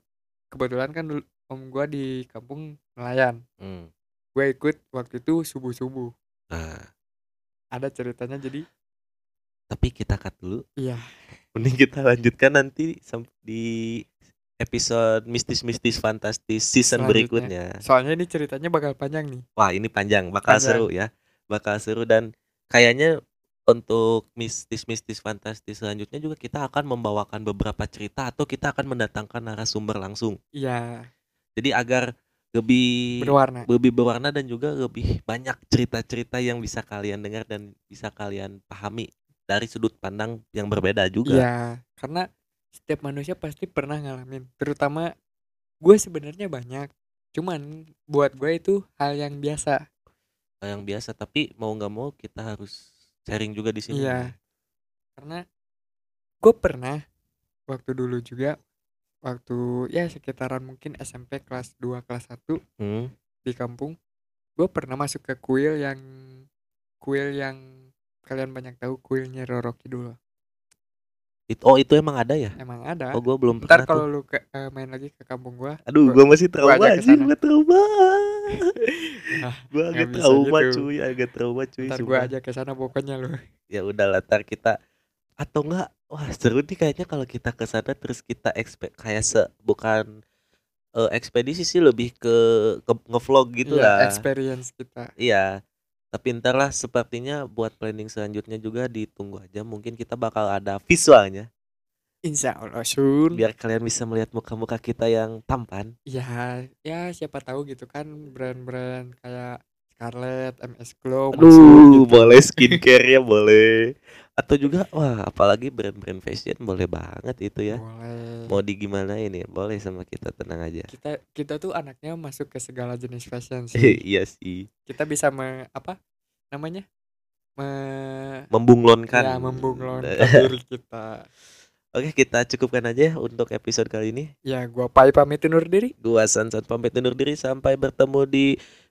kebetulan kan dulu om gue di kampung nelayan Hmm. gue ikut waktu itu subuh subuh Nah, ada ceritanya jadi tapi kita cut dulu. iya Mending kita lanjutkan nanti di episode mistis-mistis fantastis season Selanjutnya. berikutnya. soalnya ini ceritanya bakal panjang nih Wah, ini panjang, bakal Panjang. seru ya. Bakal seru dan kayaknya untuk mistis-mistis fantastis selanjutnya juga kita akan membawakan beberapa cerita atau kita akan mendatangkan narasumber langsung. iya Jadi agar lebih berwarna lebih berwarna dan juga lebih banyak cerita-cerita yang bisa kalian dengar dan bisa kalian pahami dari sudut pandang yang berbeda juga. Iya, karena setiap manusia pasti pernah ngalamin. Terutama gue sebenarnya banyak. Cuman buat gue itu hal yang biasa. Yang biasa, tapi mau nggak mau kita harus sharing juga di sini. Iya. Karena gue pernah waktu dulu juga waktu ya sekitaran mungkin SMP kelas 2 kelas 1 Hmm. di kampung. Gue pernah masuk ke kuil yang kuil yang kalian banyak tahu kuilnya Roro Kidul. Itu, oh itu emang ada ya? Emang ada. Oh gue belum Ntar pernah kalau lu ke, eh, main lagi ke kampung gua, Aduh, gua- gue masih trauma anjing, sana. gue trauma. Ah, gue agak trauma gitu. cuy, agak trauma cuy. ntar gue aja ke sana pokoknya lu. Ya udah latar kita atau enggak wah seru nih kayaknya kalau kita ke sana terus kita expect kayak se bukan eh, ekspedisi sih lebih ke, ke ngevlog gitu Iya, lah. experience kita. Iya. Tapi ntar lah sepertinya buat planning selanjutnya juga ditunggu aja. Mungkin kita bakal ada visualnya Insya Allah Sun. biar kalian bisa melihat muka-muka kita yang tampan. Ya, ya siapa tahu gitu kan brand-brand kayak Scarlett, MS Glow, masuk Aduh, gitu. boleh skincare ya boleh. Atau juga wah apalagi brand-brand fashion boleh banget itu ya. Boleh. Mau di gimana ini boleh sama kita tenang aja. Kita kita tuh anaknya masuk ke segala jenis fashion sih. iya sih. kita bisa me, apa namanya? Me, Membunglonkan. ya membunglonkan diri kita. Oke, kita cukupkan aja ya untuk episode kali ini. Ya, gua Pai pamit undur diri. Gua Sansan pamit undur diri sampai bertemu di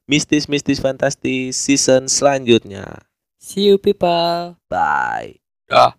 Mistis Mistis Fantastis season selanjutnya. See you people. Bye. Dah.